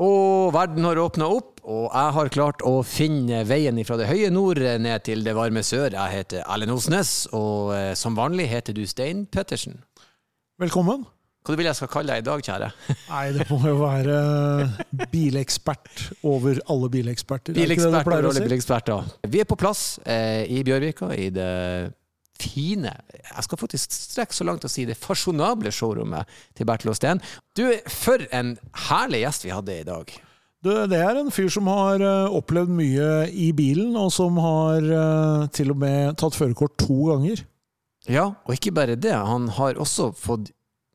Og verden har åpna opp, og jeg har klart å finne veien fra det høye nord ned til det varme sør. Jeg heter Erlend Osnes, og eh, som vanlig heter du Stein Pettersen. Velkommen. Hva vil jeg skal kalle deg i dag, kjære? Nei, det må jo være bilekspert over alle bileksperter. Er det ikke det du Bilekspert pleier og alle bileksperter. Vi er på plass eh, i Bjørvika, i det fine Jeg skal faktisk strekke så langt å si det fasjonable showrommet til Bertil Osten. Du, for en herlig gjest vi hadde i dag. Du, det er en fyr som har eh, opplevd mye i bilen, og som har eh, til og med tatt førerkort to ganger. Ja, og ikke bare det. Han har også fått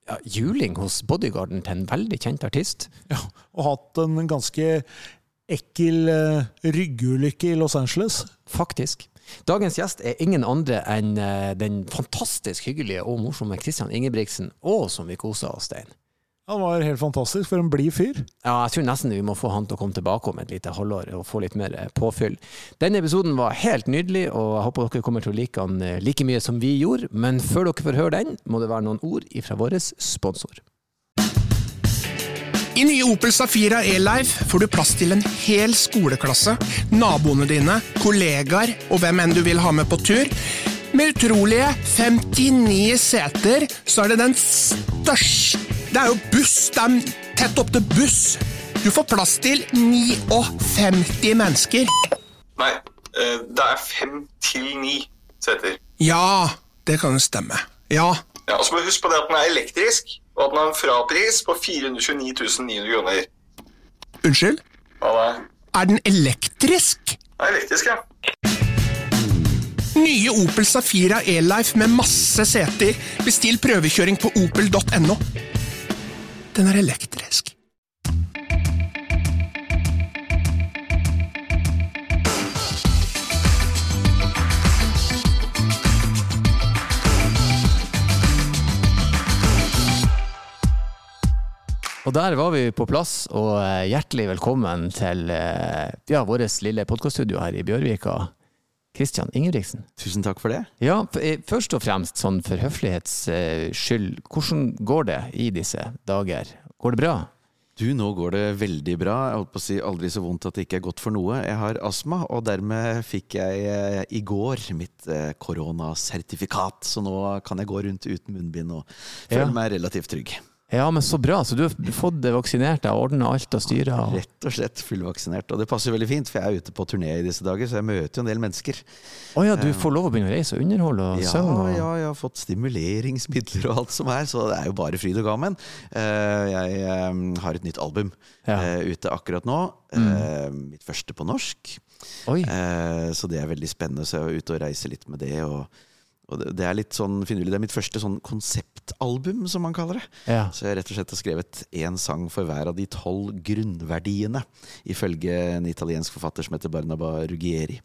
ja, juling hos bodyguarden til en veldig kjent artist. Ja, og hatt en ganske ekkel eh, ryggulykke i Los Angeles. Faktisk. Dagens gjest er ingen andre enn eh, den fantastisk hyggelige og morsomme Christian Ingebrigtsen, og som vi koser oss, Stein. Han var helt fantastisk, for en blid fyr. Ja, jeg tror nesten vi må få han til å komme tilbake om et lite halvår og få litt mer eh, påfyll. Denne episoden var helt nydelig, og jeg håper dere kommer til å like han eh, like mye som vi gjorde. Men før dere får høre den, må det være noen ord fra vår sponsor. I nye Opel Safira E-Life får du plass til en hel skoleklasse, naboene dine, kollegaer og hvem enn du vil ha med på tur. Med utrolige 59 seter, så er det den største Det er jo buss! Det er tett opp til buss! Du får plass til 59 mennesker. Nei, eh, det er fem til ni seter. Ja, det kan jo stemme. Ja. Ja, og så må du huske på det at den er elektrisk, og at den har en frapris på 429 900 kroner. Unnskyld? Hva da? Er den elektrisk? Den er elektrisk, ja. Nye Opel Safira E-Life med masse seter. Bestill prøvekjøring på opel.no. Den er elektrisk. Og der var vi på plass, og eh, hjertelig velkommen til eh, ja, vårt lille podkaststudio her i Bjørvika. Kristian Ingebrigtsen. Tusen takk for det. Ja, eh, først og fremst sånn for høflighets skyld, hvordan går det i disse dager? Går det bra? Du, nå går det veldig bra. Jeg holdt på å si aldri så vondt at det ikke er godt for noe. Jeg har astma, og dermed fikk jeg eh, i går mitt eh, koronasertifikat. Så nå kan jeg gå rundt uten munnbind og føle Ja. meg relativt trygg. Ja, men så bra. Så du har fått det vaksinert deg, ordna alt og styra? og- Rett og slett fullvaksinert. Og det passer veldig fint, for jeg er ute på turné i disse dager, så jeg møter jo en del mennesker. Å ja, du får lov å begynne å reise og underholde og Ja? Og... ja, jeg har fått stimuleringsmidler og alt som er, så det er jo bare fryd og gammen. Eh, Jeg eh, har et nytt album Ja. Eh, ute akkurat nå. Mm. Mitt første på norsk. Oi. Eh, Så det er veldig spennende. Så jeg er ute og reiser litt med det. Og, og det- er litt sånn finurlig. Det er mitt første sånn konseptalbum, som man kaller det. Ja. Så jeg rett og slett har skrevet én sang for hver av de tolv grunnverdiene, ifølge en italiensk forfatter som heter Barnaba Rugieri.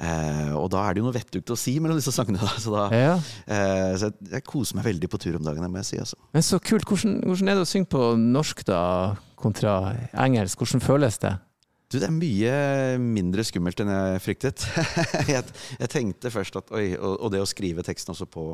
Eh, og da er det jo noe vettugt å si mellom disse sangene. Da. Så, da, Ja. eh, så jeg, jeg koser meg veldig på tur om dagen, det må jeg si. Altså. Men så kult. Hvordan, hvordan er det å synge på norsk da, kontra engelsk? Hvordan føles det? Du, det er mye mindre skummelt enn jeg fryktet. jeg, jeg tenkte først at oi, og, og det å skrive teksten også på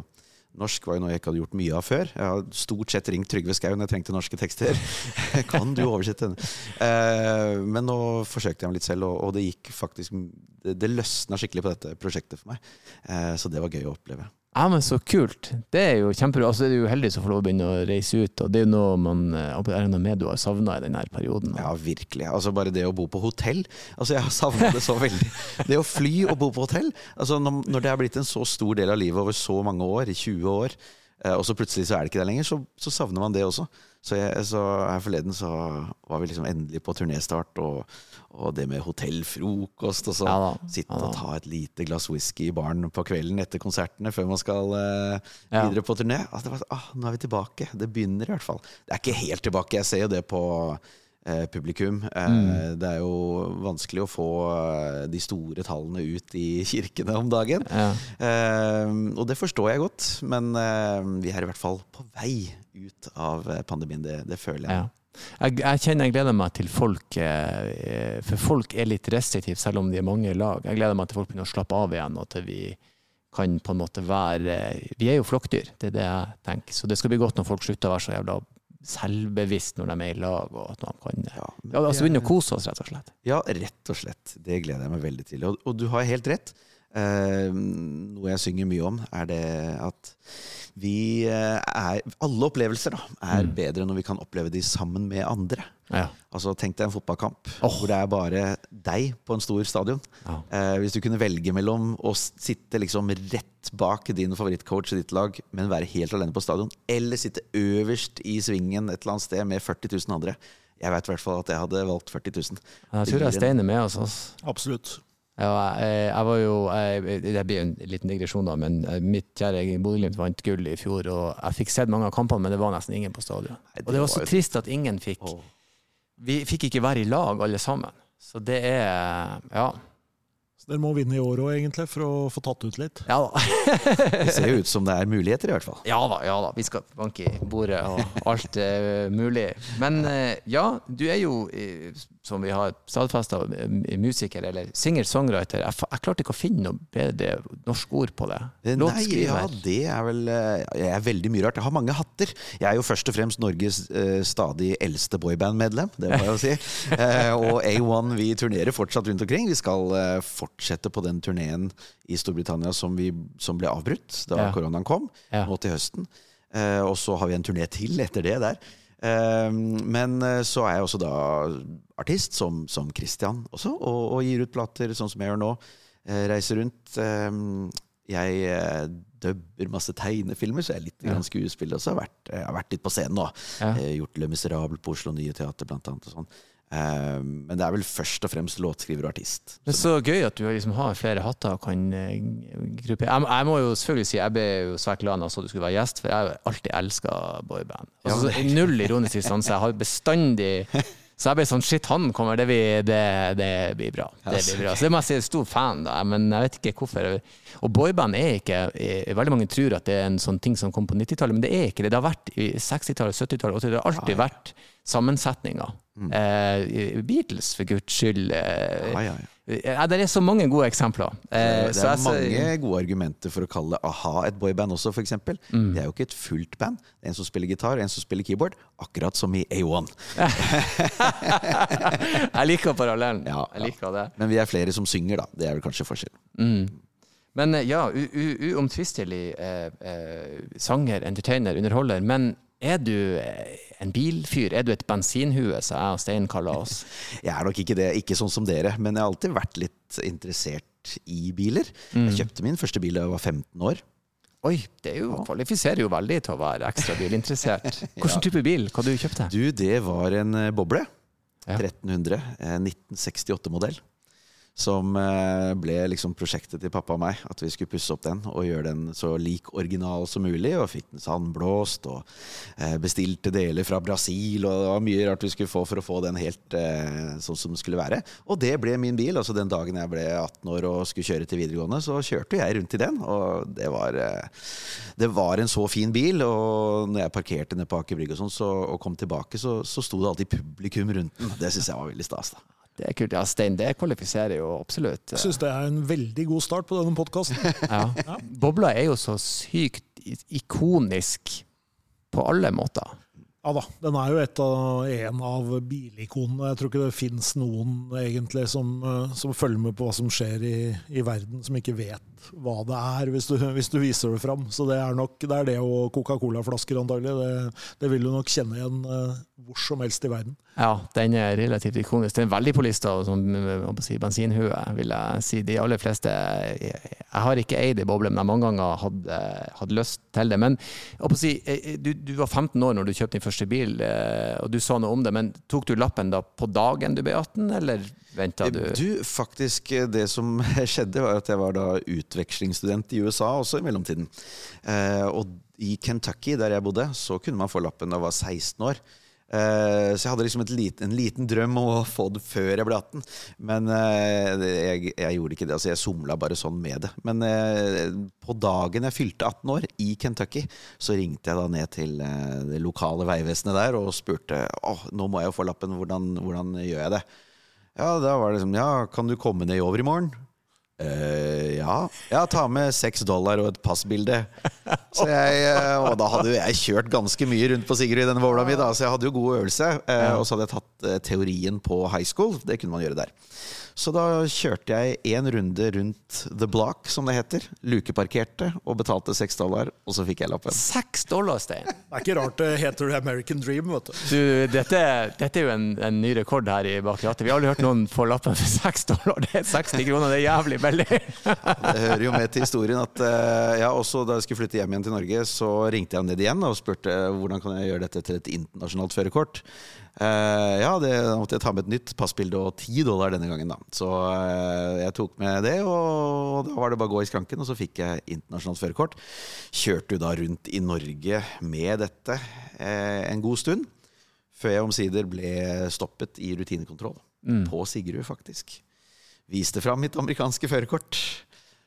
norsk var jo noe jeg ikke hadde gjort mye av før. Jeg har stort sett ringt Trygve Skau når jeg trengte norske tekster. kan du oversette denne? Uh, men nå forsøkte jeg meg litt selv, og, og det gikk faktisk Det, det løsna skikkelig på dette prosjektet for meg. Uh, så det var gøy å oppleve. Ja, men så kult. Det er jo kjempebra. Altså, er jo heldig som får lov å begynne å reise ut, og det er jo noe man eh, er enda med du har savna i denne perioden. Ja, virkelig. Altså Bare det å bo på hotell. Altså Jeg har savna det så veldig. Det å fly og bo på hotell. Altså når det er blitt en så stor del av livet over så mange år, i 20 år, eh, og så plutselig så er det ikke det lenger, så, så savner man det også. Så, jeg, så her forleden så var vi liksom endelig på turnéstart, og, og det med hotellfrokost, og så Ja sitte ja og ta et lite glass whisky i baren på kvelden etter konsertene før man skal eh, videre på turné. Altså, det var, ah, nå er vi tilbake. Det begynner i hvert fall. Det er ikke helt tilbake. Jeg ser jo det på publikum. Eh, Mm. Det er jo vanskelig å få eh, de store tallene ut i kirkene om dagen. Ja. Eh, og det forstår jeg godt, men eh, vi er i hvert fall på vei ut av eh, pandemien. Det, det føler jeg. Ja. Jeg, jeg kjenner jeg gleder meg til folk, eh, for folk er litt restriktive selv om de er mange i lag. Jeg gleder meg til folk begynner å slappe av igjen, og til vi kan på en måte være Vi er jo flokkdyr, det er det jeg tenker. Så det skal bli godt når folk slutter å være så jævla selvbevisst når de er i lag. og at man kan... Ja, Ja, altså begynne å kose oss, rett og slett. Ja, rett og slett. Det gleder jeg meg veldig til. Og, og du har helt rett. Eh, noe jeg synger mye om, er det at vi eh, er Alle opplevelser da, er Mm. bedre når vi kan oppleve de sammen med andre. Ja. Altså, Tenk deg en fotballkamp oh. hvor det er bare deg på en stor stadion. Ja. Eh, hvis du kunne velge mellom å sitte liksom rett bak din favorittcoach i ditt lag, men være helt alene på stadion, eller sitte øverst i svingen et eller annet sted med 40 000 andre. Jeg vet i hvert fall at jeg hadde valgt 40 000. Jeg tror jeg Stein er med oss. Altså. Absolutt. Ja, jeg, jeg var jo jeg, Det blir en liten digresjon, da, men eh, mitt kjære Bodø-Glimt vant gull i fjor. Og jeg fikk sett mange av kampene, men det var nesten ingen på stadion. Og det var var så trist at ingen fikk Vi fikk ikke være i lag, alle sammen. Så det er Ja. Dere må vinne i år òg, egentlig, for å få tatt ut litt. Ja da. Det ser jo ut som det er muligheter, i hvert fall. Ja da, ja da. Vi skal banke i bordet og alt er mulig. Men eh, ja, du er jo, eh, som vi har stadfesta, musiker eller singer-songwriter. Jeg, jeg klarte ikke å finne noe bedre norsk ord på det. Eh, Nei, ja, det er vel eh, Jeg er veldig mye rart. Jeg har mange hatter. Jeg er jo først og fremst Norges eh, stadig eldste boyband-medlem, det må jeg jo si. Eh, og A1, vi turnerer fortsatt rundt omkring. Vi skal eh, fortsette på den turneen i Storbritannia som, vi, som ble avbrutt da Ja. koronaen kom, Ja. nå til høsten. Eh, og så har vi en turné til etter det der. Eh, men eh, så er jeg også da artist, som, som Christian også, og, og gir ut plater sånn som jeg gjør nå. Eh, reiser rundt. Eh, jeg eh, dubber masse tegnefilmer, så jeg er litt Ja. skuespiller også. Jeg har vært, jeg har vært litt på scenen nå. Ja. Gjort Le Miserable på Oslo Nye Teater, blant annet. Og sånn. Eh, men det er vel først og fremst låtskriver og artist. Men så gøy at du liksom har flere hatter og kan eh, gruppe jeg, jeg må jo selvfølgelig si jeg ble jo svært glad da jeg så du skulle være gjest, for jeg har alltid elska boyband. Altså, Ja, så null ironisk distanse. Jeg har bestandig Så jeg ble sånn Shit, han kommer, det blir, det, det blir bra. Det blir bra. Så det må jeg si, jeg er stor fan, da, men jeg vet ikke hvorfor. Og boyband er ikke eh, Veldig mange tror at det er en sånn ting som kom på 90-tallet, men det er ikke det. Det har vært i 60-tallet, 70-tallet, 80-tallet. Det har alltid vært sammensetninger. Eh, Beatles, for guds skyld. Eh, Ja, ja, ja. Ja, det er så mange gode eksempler. Eh, Det så er mange gode argumenter for å kalle a-ha et boyband også, f.eks. Mm. Det er jo ikke et fullt band. Det er en som spiller gitar, en som spiller keyboard. Akkurat som i A1. jeg liker parallellen. Ja, Jeg liker det. Men vi er flere som synger, da. Det er vel kanskje forskjellen. Mm. Men ja, uomtvistelig eh, eh, sanger, entertainer, underholder. Men er du eh, en bilfyr? Er du et bensinhue, som jeg og Stein kaller oss? Jeg er nok ikke det, ikke sånn som dere, men jeg har alltid vært litt interessert i biler. Mm. Jeg kjøpte min første bil da jeg var 15 år. Oi, det er jo, kvalifiserer jo veldig til å være ekstra bilinteressert. Hvilken type bil? Hva du kjøpte Du, det var en eh, boble. Ja. 1300. eh, 1968-modell. Som eh, ble liksom prosjektet til pappa og meg. At vi skulle pusse opp den og gjøre den så lik original som mulig. Og fikk den sandblåst og eh, bestilte deler fra Brasil. Og det var mye rart vi skulle få for å få den helt eh, sånn som den skulle være. Og det ble min bil. altså Den dagen jeg ble 18 år og skulle kjøre til videregående, så kjørte jeg rundt i den. Og det var, det var en så fin bil. Og når jeg parkerte nede på Aker Brygge og, sånn, så, og kom tilbake, så, så sto det alltid publikum rundt den. Det syns jeg var veldig stas. da. Det er kult. Ja, Stein, det kvalifiserer jo absolutt. Jeg syns det er en veldig god start på denne podkasten. Ja. Bobla er jo så sykt ikonisk på alle måter. Ja da, den er jo et av, en av bilikonene. Jeg tror ikke det fins noen egentlig som, eh, som følger med på hva som skjer i, i verden, som ikke vet hva det er, hvis du, hvis du viser det fram. Så det er nok det, er det og Coca-Cola-flasker, antagelig. Det, det vil du nok kjenne igjen eh, hvor som helst i verden. Ja, den er relativt ikonisk. Den er veldig på lista som si, bensinhue, vil jeg si. De aller fleste Jeg, jeg har ikke eid ei boble, men jeg mange ganger hatt, hadde lyst til det. Men si, eh, du, du var 15 år når du kjøpte din første bil, eh, og du sa noe om det. Men tok du lappen da på dagen du ble 18, eller venta du? Du, faktisk, eh, det som skjedde, var at jeg var da utvekslingsstudent i USA også i mellomtiden. Eh, og i Kentucky, der jeg bodde, så kunne man få lappen da jeg var 16 år. Eh, så jeg hadde liksom et lit, en liten drøm om å få det før jeg ble 18. Men eh, jeg, jeg gjorde ikke det. altså Jeg somla bare sånn med det. Men eh, på dagen jeg fylte 18 år, i Kentucky, så ringte jeg da ned til det lokale veivesenet der og spurte åh, nå må jeg jo få lappen, hvordan, hvordan gjør jeg det? Ja, da var det liksom Ja, kan du komme ned i overmorgen? Eh, ja. ja, ta med seks dollar og et passbilde. Så jeg, uh, og da hadde jeg kjørt ganske mye rundt på Sigurd i denne bowla mi, da, så jeg hadde jo god øvelse. Uh, og så hadde jeg tatt teorien på high school. Det kunne man gjøre der. Så da kjørte jeg én runde rundt The Block, som det heter. Lukeparkerte og betalte seks dollar, og så fikk jeg lappen. Seks dollar, Stein! Det er ikke rart det heter American Dream, vet du. Du, dette, dette er jo en, en ny rekord her i bakgrunnen. Vi har aldri hørt noen få lappen for seks dollar. Det er 60 kroner, det er jævlig billig. Det hører jo med til historien at eh, ja, også da jeg skulle flytte hjem igjen til Norge, så ringte jeg ned igjen og spurte hvordan kan jeg gjøre dette til et internasjonalt førerkort. Eh, ja, det, da måtte jeg ta med et nytt passbilde og ti dollar denne gangen, da. Så uh, jeg tok med det, og da var det bare å gå i skranken, og så fikk jeg internasjonalt førerkort. Kjørte jo da rundt i Norge med dette uh, en god stund, før jeg omsider ble stoppet i rutinekontroll. På Sigrud, faktisk. Viste fram mitt amerikanske førerkort,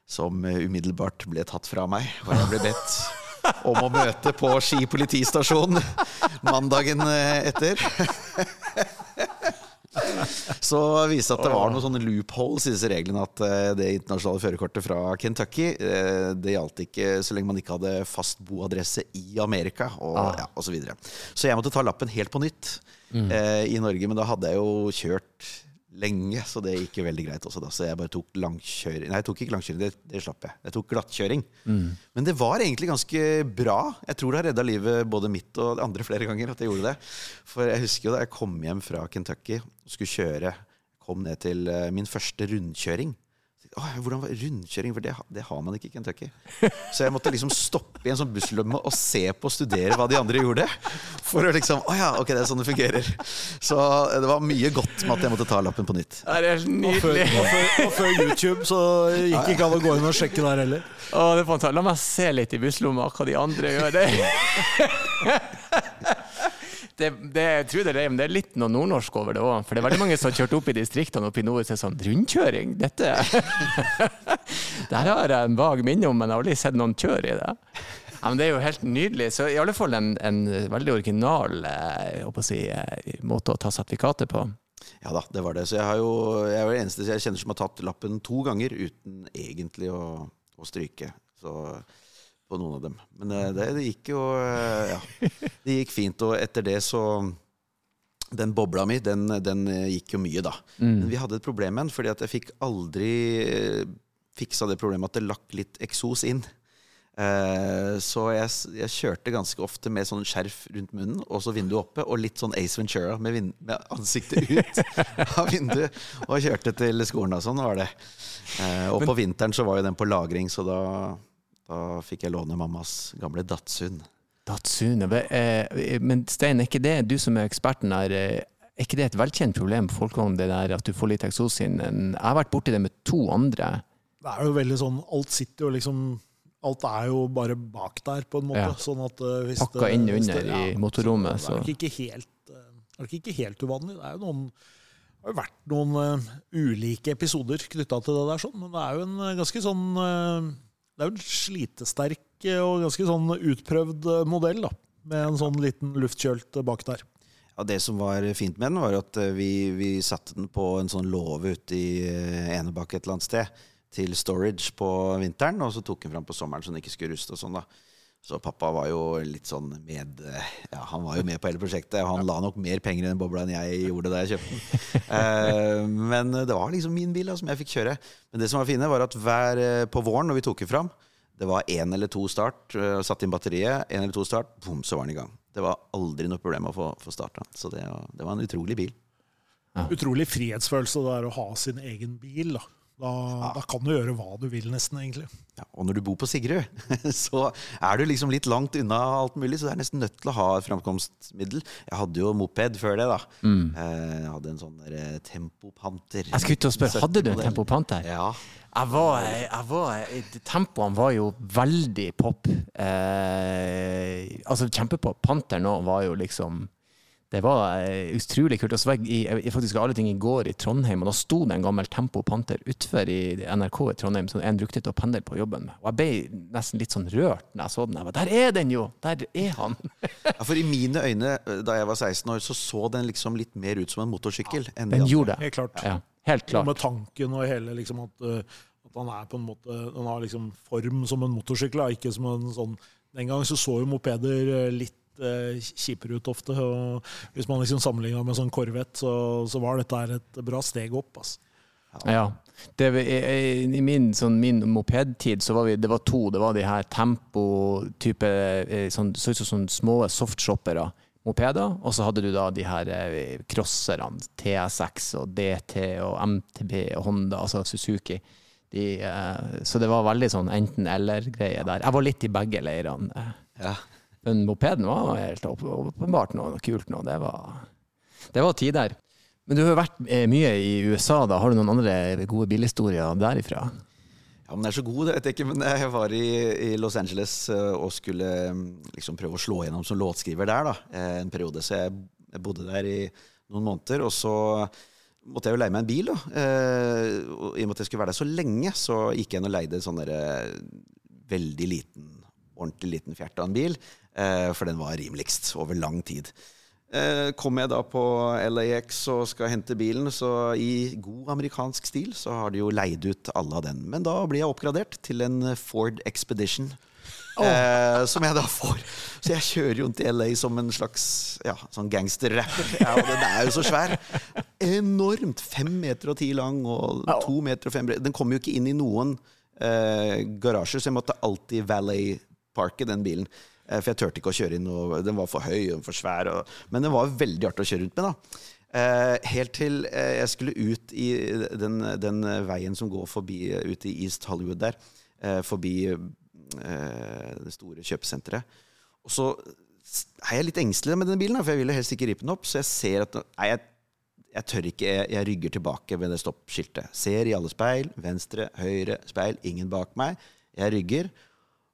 som umiddelbart ble tatt fra meg, og jeg ble bedt om å møte på Ski politistasjon mandagen eh, etter. Så viste det at det var noen sånne loopholes i disse reglene. At eh, det internasjonale førerkortet fra Kentucky eh, Det gjaldt ikke så lenge man ikke hadde fast boadresse i Amerika. Og, ja, og så, videre. så jeg måtte ta lappen helt på nytt eh, i Norge. Men da hadde jeg jo kjørt lenge, så det gikk jo veldig greit også. Da. Så jeg bare tok langkjøring Nei, jeg tok ikke langkjøring, det, det slapp jeg. Jeg tok glattkjøring. Men det var egentlig ganske bra. Jeg tror det har redda livet både mitt og andre flere ganger. at jeg gjorde det. For jeg husker jo da jeg kom hjem fra Kentucky og skulle kjøre, kom ned til eh, min første rundkjøring. Hvordan var rundkjøring? For det, det har man ikke i Kentucky. Så jeg måtte liksom stoppe i en sånn busslomme og se på og studere hva de andre gjorde. For å liksom Å ja, ok, det er sånn det fungerer. Så det var mye godt med at jeg måtte ta lappen på nytt. Det er helt Og før, og, før, og før YouTube så gikk ikke an å gå inn og sjekke der heller. Å, det er fantastisk. La meg se litt i busslomma hva de andre gjør. Det, det, det, jeg tror det, er, det er litt noe nordnorsk over det òg. For det er veldig mange som har kjørt opp i distriktene oppe i nord og sier sånn Rundkjøring? Dette Det har jeg en vag minne om, men jeg har aldri sett noen kjøre i det. Ja, men Det er jo helt nydelig. Så i alle fall en, en veldig original eh, å si, eh, måte å ta sertifikatet på. Ja da, det var det. Så jeg, har jo, jeg er den eneste jeg kjenner som har tatt lappen to ganger uten egentlig å, å stryke. Så på noen av dem. Men eh, det, det gikk jo eh, Ja. Det gikk fint. Og etter det så Den bobla mi, den, den eh, gikk jo mye, da. Men vi hadde et problem med den, fordi at jeg fikk aldri fiksa det problemet at det lakk litt eksos inn. Eh, Så jeg, jeg kjørte ganske ofte med sånn skjerf rundt munnen og så vinduet oppe, og litt sånn Ace Ventura med, med ansiktet ut av vinduet. Og kjørte til skolen og sånn var det. Eh, Og på vinteren så var jo den på lagring, så da, da fikk jeg låne mammas gamle Datsun. Datsun, eh, Men Stein, er ikke det du som er eksperten her, eh, er ikke det et velkjent problem på folkevogn, det der at du får litt eksos inn? Jeg har vært borti det med to andre. Det er jo veldig sånn Alt sitter jo liksom Alt er jo bare bak der, på en måte. Ja. Sånn at eh, hvis Pakka det- inn hvis under det- i motorrommet, Så det er nok ikke helt, er nok ikke helt uvanlig. Det er jo noen det har jo vært noen uh, ulike episoder knytta til det der, sånn, men det er jo en ganske sånn eh, Det er jo en slitesterk eh, og ganske sånn utprøvd eh, modell, da. Med en sånn liten luftkjølt eh, bak der. Ja, Det som var fint med den, var at vi, vi satte den på en sånn låve ute i Enebakk et eller annet sted. Til storage på vinteren, og så tok den fram på sommeren så den ikke skulle ruste. og sånn da. Så pappa var jo litt sånn med eh, Ja, han var jo med på hele prosjektet. Og han la nok mer penger i den bobla enn jeg gjorde da jeg kjøpte den. Eh, men det var liksom min bil da, som jeg fikk kjøre. Men det som var fine, var at hver eh, på våren når vi tok den fram, det var én eller to start, eh, satt inn batteriet, én eller to start, bom, så var den i gang. Det var aldri noe problem å få, få starta. Så det, var- det var en utrolig bil. Utrolig frihetsfølelse det er å ha sin egen bil. da. Da, da kan du gjøre hva du vil, nesten, egentlig. Ja, og når du bor på Sigrud, så er du liksom litt langt unna alt mulig, så du er nesten nødt til å ha et framkomstmiddel. Jeg hadde jo moped før det, da. Mm. Jeg hadde en sånn eh, Tempopanter. Jeg skulle til å spørre, hadde du en 70-modell. Tempo Panther? Ja. Jeg var, jeg var, tempoene var jo veldig pop. Eh, altså kjempepop. Panther nå var jo liksom Det var eh, utrolig kult. Og så var jeg i, faktisk alle ting i går i Trondheim, og da sto det en gammel Tempo Panther utfor i NRK i Trondheim som en brukte til å pendle på jobben med. Og jeg ble nesten litt sånn rørt når jeg så den. Jeg var, Der er den jo! Der er han! ja, For i mine øyne, eh, da jeg var 16 år, så så den liksom litt mer ut som en motorsykkel. enn de Den de gjorde det. Helt klart. Ja, helt Og med tanken og hele liksom at, uh, At han er på en måte Han har liksom form som en motorsykkel, ikke som en sånn Den gang så så jo mopeder eh, litt eh, kjipere ut ofte. og Hvis man liksom sammenligna med sånn Corvette, så, så var dette her et bra steg opp. Altså. Ja. Det, i, I min, sånn, min mopedtid så var vi, det var to. Det var de her tempo-type eh, sånn, Så ut som sånne små softshoppere. Mopeder, og så hadde du da de her eh, crosserne, TSX og DT og MTB og Honda, altså Suzuki. De, så det var veldig sånn enten-eller-greie der. Jeg var litt i begge leirene. Ja. Men mopeden var helt åpenbart noe kult nå. Det var, det var tider. Men du har vært eh, mye i USA, da. Har du noen andre gode bilhistorier derifra? Ja, men det er så god, det vet jeg ikke, men jeg var i, i Los Angeles eh, og skulle mm, liksom prøve å slå gjennom som låtskriver der da, eh, en periode. Så jeg, bodde der i noen måneder, og så måtte jeg jo leie meg en bil. da. I og med at jeg skulle være der så lenge, så gikk jeg inn og leide en sånn der, eh, veldig liten, ordentlig liten fjert av en bil, for den var rimeligst over lang tid. Eh, Kommer jeg da på LAX og skal hente bilen, så i god amerikansk stil så har de jo leid ut alle av den. Men da blir jeg oppgradert til en Ford Expedition. Eh, som jeg da får. Så jeg kjører jo til LA som en slags ja, sånn gangsterrapper. Ja, og den er jo så svær. Enormt. Fem meter og ti lang og to meter og fem bred. Den kommer jo ikke inn i noen eh, garasjer, så jeg måtte alltid valet-parke den bilen. Eh, For jeg turte ikke å kjøre inn, og den var for høy og for svær. Og, men den var veldig artig å kjøre rundt med. da. Eh, helt til eh, jeg skulle ut i den, den veien som går forbi ut i East Hollywood der. Forbi det store kjøpesenteret. Og så er jeg litt engstelig med denne bilen, for jeg ville helst ikke rippe den opp. Så jeg ser at nei, jeg, jeg tør ikke, jeg, jeg rygger tilbake ved det stoppskiltet. Ser i alle speil. Venstre, høyre, speil. Ingen bak meg. Jeg rygger.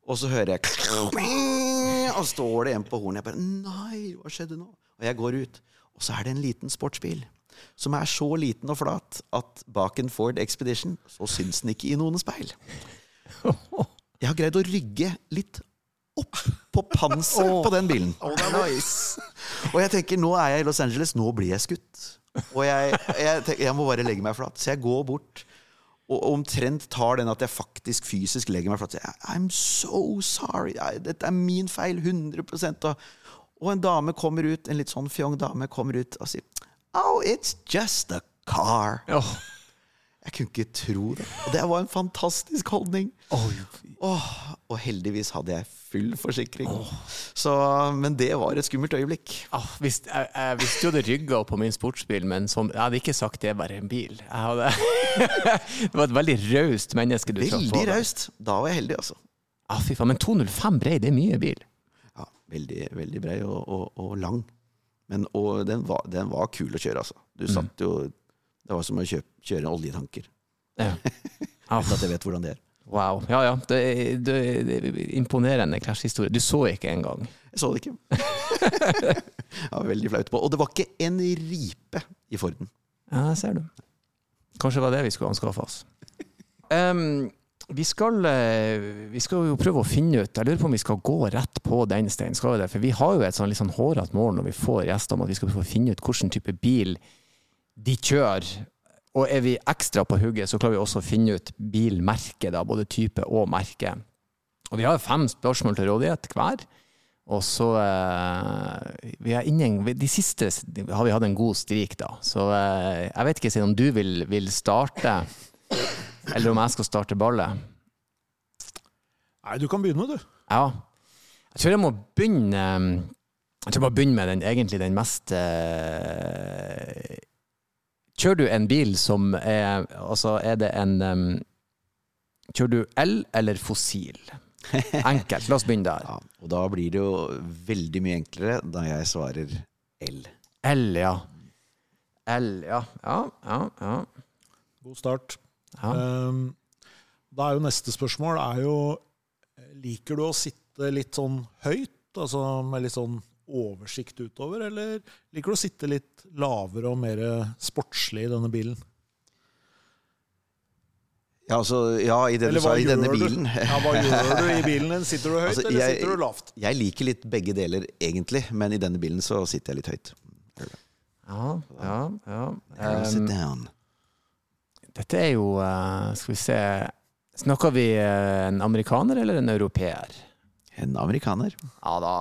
Og så hører jeg Og står det en på hornet. Jeg bare Nei, hva skjedde nå? Og jeg går ut. Og så er det en liten sportsbil. Som er så liten og flat at bak en Ford Expedition så syns den ikke i noen speil. Jeg har greid å rygge litt opp på panseret på den bilen. Og jeg tenker, nå er jeg i Los Angeles, nå blir jeg skutt. Og jeg, jeg, tenker, jeg må bare legge meg flat. Så jeg går bort og omtrent tar den at jeg faktisk fysisk legger meg flat. I'm so sorry. Dette er min feil. 100 og, og en dame kommer ut, en litt sånn fjong dame kommer ut og sier Oh, it's just a car. Jeg kunne ikke tro det. Og det var en fantastisk holdning. Åh, og heldigvis hadde jeg full forsikring. Så, men det var et skummelt øyeblikk. Ah, hvis, jeg, jeg, visste jo det rygga på min sportsbil, men som, jeg hadde ikke sagt det bare en bil. Hadde, det var et veldig raust menneske du traff på. Veldig raust. Da var jeg heldig, altså. Ah, fy faen, men 205 brei, det er mye bil. Ja, veldig, veldig brei og, og, og lang. Men og den, var, den var kul å kjøre, altså. Du satt jo Det var som å kjøpe, kjøre en oljetanker. Ja. Uten at jeg vet hvordan det er. wow. Ja ja, det er, det er imponerende krasjhistorie. Du så ikke engang. Jeg så det ikke. jeg var veldig flaut på. Og det var ikke en ripe i Forden. Ja, det ser du. Kanskje det var det vi skulle anskaffe oss. Um, vi, skal, eh, vi skal jo prøve å finne ut Jeg lurer på om vi skal gå rett på den, steinen. Skal vi det? For vi har jo et sånn litt sånn hårete mål når vi får gjester om at vi skal prøve å finne ut hvilken type bil de kjører. Og er vi ekstra på hugget, så klarer vi også å finne ut bilmerket, da, både type og merke. Og vi har fem spørsmål til rådighet hver. Og så eh, vi er inne, De siste har vi hatt en god strik, da. Så eh, jeg vet ikke om du vil, vil starte, eller om jeg skal starte ballet. Nei, du kan begynne, du. Ja. Jeg tror jeg må begynne Jeg tror jeg må begynne med den, egentlig den mest eh, Kjører du en bil som er Altså, er det en um, Kjører du el eller fossil? Enkelt. La oss begynne der. Ja, og da blir det jo veldig mye enklere da jeg svarer L. El, ja. El, ja. Ja, ja, ja. God start. ja. Um, da er jo neste spørsmål er jo Liker du å sitte litt sånn høyt, altså med litt sånn oversikt utover, eller liker du å sitte litt lavere og mer sportslig i denne bilen? Ja, altså, ja, i det du sa, i denne du? bilen. Ja, hva gjør du i bilen din? Sitter du høyt, Altså, eller jeg- sitter du lavt? Jeg liker litt begge deler, egentlig, men i denne bilen så sitter jeg litt høyt. ja, ja, ja. Um, sit down. dette er jo eh, Skal vi se Snakker vi eh, en amerikaner eller en europeer? En amerikaner. Ja da,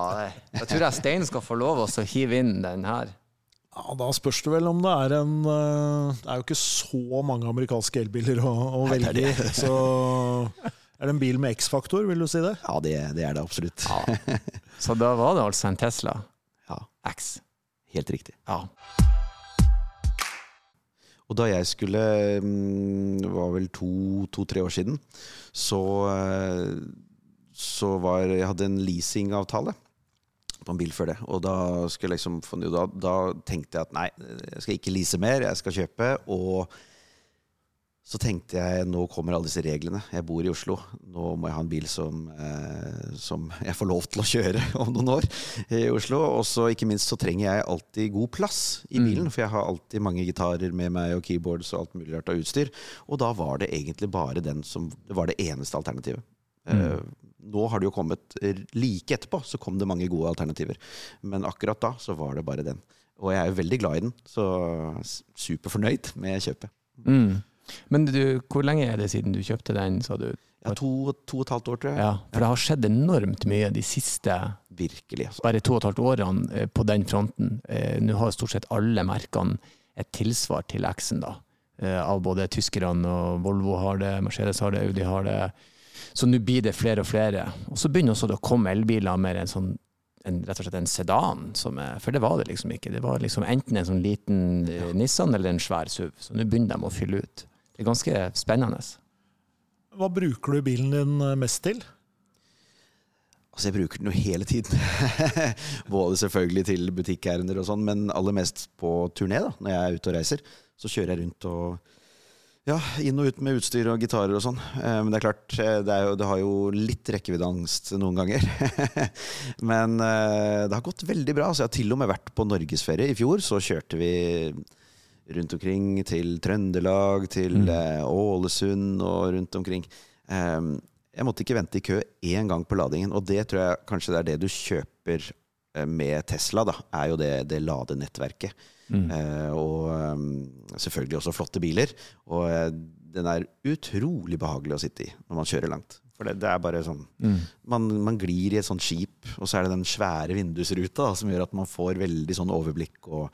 jeg tror jeg Stein skal få lov å hive inn den her. Ja, Da spørs det vel om det er en eh, Det er jo ikke så mange amerikanske elbiler å, å velge i. Så er det en bil med X-faktor, vil du si det? Ja, det, det er det absolutt. Ja. Så da var det altså en Tesla Ja, X. helt riktig. Ja. Og da jeg skulle mm, Det var vel to-tre år siden, så, eh, så var Jeg hadde en leasingavtale på en bil før det. Og da, liksom, da, da tenkte jeg at nei, jeg skal ikke lease mer, jeg skal kjøpe. Og så tenkte jeg nå kommer alle disse reglene. Jeg bor i Oslo. Nå må jeg ha en bil som, eh, som jeg får lov til å kjøre om noen år i Oslo. Og så ikke minst så trenger jeg alltid god plass i bilen, for jeg har alltid mange gitarer med meg og keyboards og alt mulig rart av utstyr. Og da var det egentlig bare den som Det var det eneste alternativet. Eh, nå har det jo kommet eh, Like etterpå så kom det mange gode alternativer. Men akkurat da så var det bare den. Og jeg er jo veldig glad i den, så superfornøyd med kjøpet. Mm. Men du, hvor lenge er det siden du kjøpte den, sa du? Ja, to, to og et halvt år, tror jeg. Ja, for det har skjedd enormt mye de siste Virkelig. Altså. bare to og et halvt årene eh, på den fronten. Eh, Nå har stort sett alle merkene et tilsvar til X-en, da. Av både tyskerne og Volvo har det, Mercedes har det, Audi har det. Så nå blir det flere og flere. Og så begynner også det å komme elbiler med en sånn en, rett og slett en sedan, som er, for det var det liksom ikke. Det var liksom enten en sånn liten ja. Nissan eller en svær SUV. Så nå begynner de å fylle ut. Det er ganske spennende. Hva bruker du bilen din eh, mest til? Altså, jeg bruker den jo hele tiden. Både selvfølgelig til butikkærender og sånn, men aller mest på turné, da, når jeg er ute og reiser. Så kjører jeg rundt og ja, inn og ut med utstyr og gitarer og sånn. Eh, Men det er klart, eh, det, er jo, det har jo litt rekkeviddeangst noen ganger. Men eh, det har gått veldig bra. Så jeg har til og med vært på norgesferie. I fjor så kjørte vi rundt omkring til Trøndelag, til mm. Ålesund og rundt omkring. Jeg måtte ikke vente i kø én gang på ladingen, og det tror jeg kanskje det er det du kjøper med Tesla, da, er jo det, det ladenettverket. Eh, og um, selvfølgelig også flotte biler. Og eh, den er utrolig behagelig å sitte i når man kjører langt. For det, det er bare sånn man, man glir i et sånt skip, og så er det den svære vindusruta da, som gjør at man får veldig sånn overblikk. Og,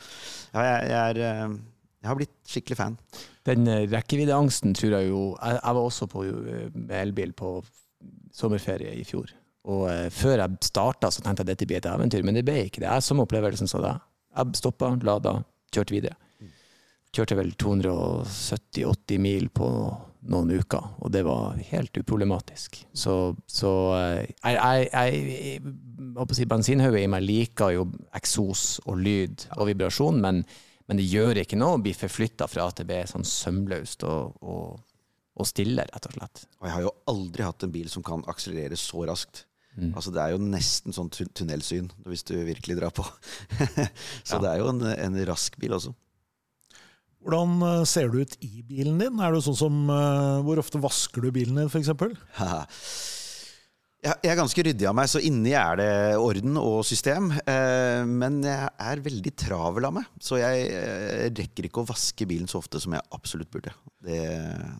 ja, jeg, jeg, er, eh, jeg har blitt skikkelig fan. Den eh, rekkeviddeangsten tror jeg jo Jeg, jeg var også på eh, elbil på sommerferie i fjor. Og eh, før jeg starta, så tenkte jeg dette blir et eventyr, men det ble ikke det. Jeg som opplevelsen som deg. Jeg stoppa, lada, kjørte videre. Kjørte vel 270-80 mil på noen uker, og det var helt uproblematisk. Så, så eh, jeg, jeg, jeg, jeg si bensinhodet i meg liker jo eksos og lyd og vibrasjon, men, men det gjør ikke noe å bli forflytta fra A til B sånn sømløst og, og, og stille, rett og slett. Og jeg har jo aldri hatt en bil som kan akselerere så raskt. Altså Det er jo nesten sånn tun tunnelsyn hvis du virkelig drar på. så Ja. det er jo en, en rask bil også. Hvordan eh, ser du ut i bilen din? Er du sånn som, eh, Hvor ofte vasker du bilen din, f.eks.? Jeg jeg er ganske ryddig av meg, så inni er det orden og system. Eh, men jeg er veldig travel av meg, så jeg rekker ikke å vaske bilen så ofte som jeg absolutt burde. Det,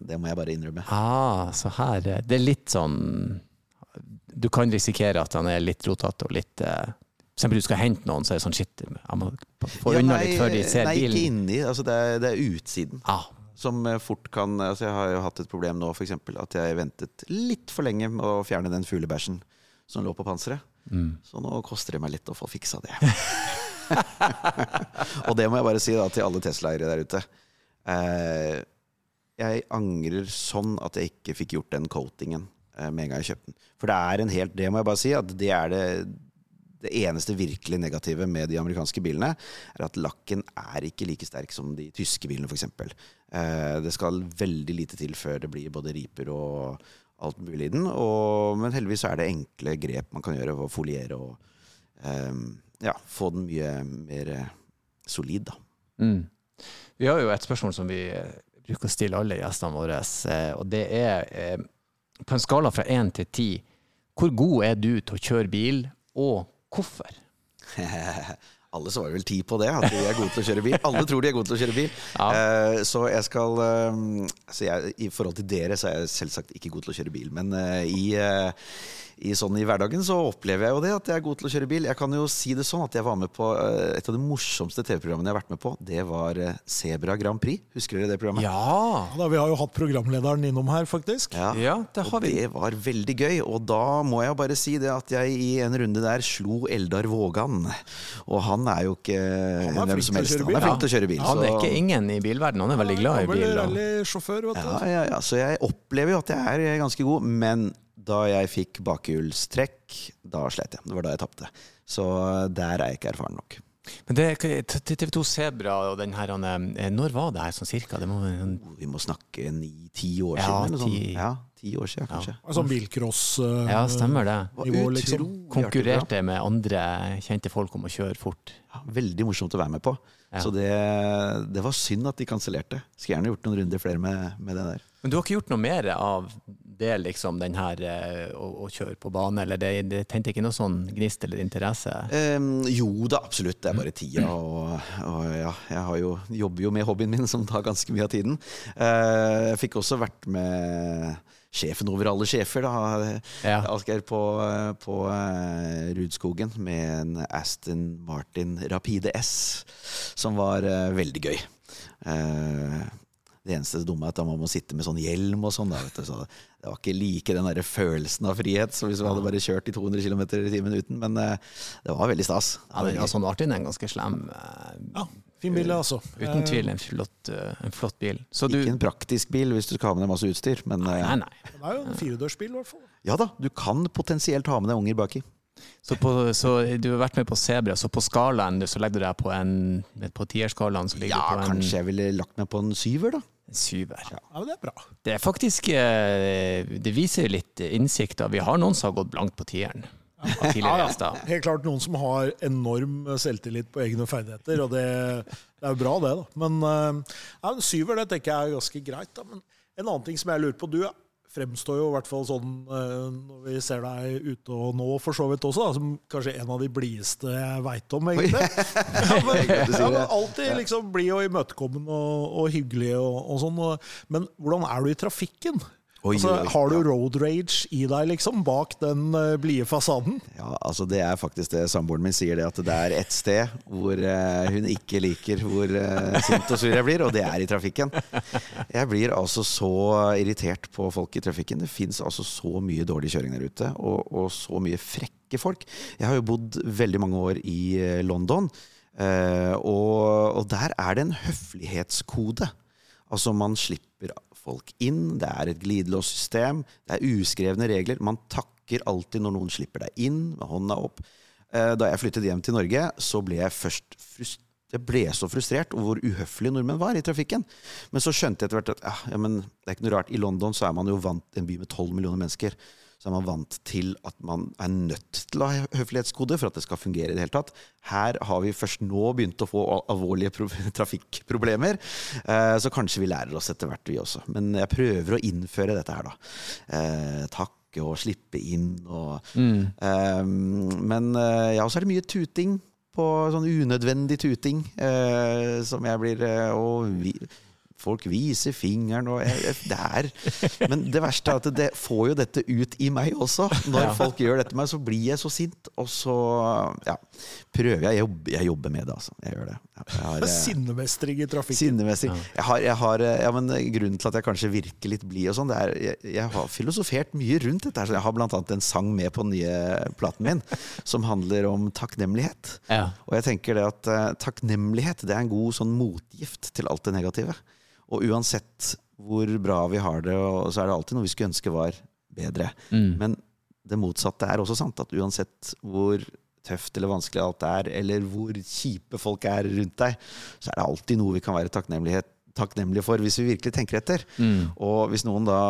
det må jeg bare innrømme. Ah, så her Det er litt sånn Du kan risikere at han er litt rotete og litt eh, For eksempel du skal hente noen, så er det sånn shit, jeg må få Ja, unna nei, litt før de ser nei, ikke inni. Altså det, er, det er utsiden. Ah, Som eh, fort kan altså Jeg har jo hatt et problem nå, f.eks. At jeg ventet litt for lenge med å fjerne den fuglebæsjen som lå på panseret. mm. Så nå koster det meg litt å få fiksa det. og det må jeg bare si da til alle Tesla-eiere der ute. Eh, jeg angrer sånn at jeg ikke fikk gjort den coatingen med en gang jeg kjøpte den. For det er en helt Det må jeg bare si, at det er det det eneste virkelig negative med de amerikanske bilene, er at lakken er ikke like sterk som de tyske bilene, f.eks. Eh, det skal veldig lite til før det blir både riper og alt mulig i den. Og, men heldigvis er det enkle grep man kan gjøre ved å foliere og eh, ja, få den mye mer eh, solid, da. Mm. Vi har jo et spørsmål som vi eh, bruker å stille alle gjestene våre, eh, og det er eh, på en skala fra én til ti, hvor god er du til å kjøre bil, og hvorfor? Alle svarer vel ti på det, at de er gode til å kjøre bil. Alle tror de er gode til å kjøre bil. Eh, så jeg skal uh, så jeg, I forhold til dere så er jeg selvsagt ikke god til å kjøre bil. Men uh, i, i, sånn, i hverdagen så opplever jeg jo det, at jeg er god til å kjøre bil. Jeg kan jo si det sånn at jeg var med på eh, et av de morsomste TV-programmene jeg har vært med på. Det var eh, Sebra Grand Prix. Husker dere det programmet? Ja, Ja, da, vi har jo hatt programlederen innom her, faktisk. Ja, Ja, det har og vi. det var veldig gøy. Og da må jeg bare si det at jeg i en runde der slo Eldar Vågan. Og han er jo ikke er hvem som helst. Han er flink til å kjøre bil. han er ikke ingen i bilverden, han er veldig glad i Han er bil. Og... rallysjåfør. Ja, ja, ja, så jeg opplever jo at jeg er ganske god, men da jeg fikk bakhjulstrekk, da slet jeg. Det var da jeg tapte. Så der er jeg ikke erfaren nok. Men det, TV 2 Sebra og den her, eh, når var det her sånn cirka? Det må, en- Vi må snakke ni-ti år Ja, siden. Eller sånn. Ja, ti år siden, kanskje. Sånn bilcross uh, ja, stemmer det. Nivå, liksom. Konkurrerte med andre kjente folk om å kjøre fort. Ja, veldig morsomt å være med på. Ja. Så det, det var synd at de kansellerte. Skulle gjerne gjort noen runder flere med, med det der. Men du har ikke gjort noe mer av det, liksom, den her eh, å, å kjøre på bane? Eller det, det tente ikke noe sånn gnist eller interesse? Um, jo da, absolutt. Det er bare tida. Og, og ja, jeg har jo, jobber jo med hobbyen min, som tar ganske mye av tiden. Uh, jeg fikk også vært med sjefen over alle sjefer, da. Ja. Asgeir på, på uh, Rudskogen med en Aston Martin Rapide S, som var uh, veldig gøy. Eh, det eneste dumme er at man må sitte med sånn hjelm og sånn. du, så Det var ikke like den der følelsen av frihet som hvis vi hadde bare kjørt i 200 km i timen uten. Men eh, det var veldig stas. Ja, den, altså, Martin er en ganske slem. eh, Ja, fin bil, altså. Uten tvil en flott, eh, en flott bil. Så du Ikke en praktisk bil hvis du skal ha med deg masse utstyr, men Nei, Nei, nei. Det er jo en firedørsbil, i hvert fall. ja da, du kan potensielt ha med deg unger baki. Så, på, så du har vært med på Sebra, så på skalaen så legger du deg på en På tierskalaen så ligger Ja, du på en kanskje jeg ville lagt meg på en syver, da. syver. Ja, men det er bra. Det er faktisk eh, Det viser litt innsikt. da. Vi har noen som har gått blankt på tieren. Tidligere gjester. Helt klart noen som har enorm selvtillit på egne ferdigheter, og det, det er jo bra, det. da. Men eh, ja, en syver det tenker jeg er ganske greit. da. Men en annen ting som jeg lurer på Du fremstår jo i hvert fall sånn eh, når vi ser deg ute og nå, for så vidt også, da, som kanskje en av de blideste jeg veit om, egentlig. Ja, men, ja, men alltid liksom blid og imøtekommende og, og hyggelig og, og sånn. Men hvordan er du i trafikken? Oi, Altså, har du road rage i deg, liksom, bak den uh, blide fasaden? Ja, altså Det er faktisk det samboeren min sier, det at det er ett sted hvor uh, hun ikke liker hvor uh, sint og sur jeg blir, og det er i trafikken. Jeg blir altså så irritert på folk i trafikken. Det fins altså så mye dårlig kjøring der ute, og, og så mye frekke folk. Jeg har jo bodd veldig mange år i London, og, og der er det en høflighetskode. Altså Man slipper folk inn, det er et glidelåssystem, det er uskrevne regler. Man takker alltid når noen slipper deg inn med hånda opp. Eh, Da jeg flyttet hjem til Norge, så ble jeg først frust jeg ble så frustrert over hvor uhøflige nordmenn var i trafikken. Men så skjønte jeg etter hvert at ja, men det er ikke noe rart. I London så er man jo vant en by med 12 millioner mennesker. Så er man vant til at man er nødt til å ha høflighetskode for at det skal fungere i det hele tatt. Her har vi først nå begynt å få alvorlige trafikkproblemer. Eh, så kanskje vi lærer oss etter hvert, vi også. Men jeg prøver å innføre dette her, da. Takk takke og slippe inn og eh, Men eh, ja, så er det mye tuting på sånn unødvendig tuting uh, som jeg blir uh, Og vi, folk viser fingeren og jeg, Det er Men det verste er at det får jo dette ut i meg også. Når Ja. folk gjør dette med meg, så blir jeg så sint, og så ja, prøver jeg. Jobber, jeg jobber med det, altså. Jeg gjør det. Jeg har, eh, Sinnemestring i trafikken. Sinnemestring. Jeg har, jeg har, eh, ja, men Grunnen til at jeg kanskje virker litt blid, og sånn, det er jeg, jeg har filosofert mye rundt dette. så Jeg har annet en sang med på den nye platen min som handler om takknemlighet. Ja. Og jeg tenker det at uh, takknemlighet det er en god sånn motgift til alt det negative. Og uansett hvor bra vi har det, så er det alltid noe vi skulle ønske var bedre. Mm. Men det motsatte er også sant. At uansett hvor tøft eller vanskelig alt er, eller hvor kjipe folk er rundt deg, så er det alltid noe vi kan være takknemlige for, hvis vi virkelig tenker etter. Mm. Og hvis noen da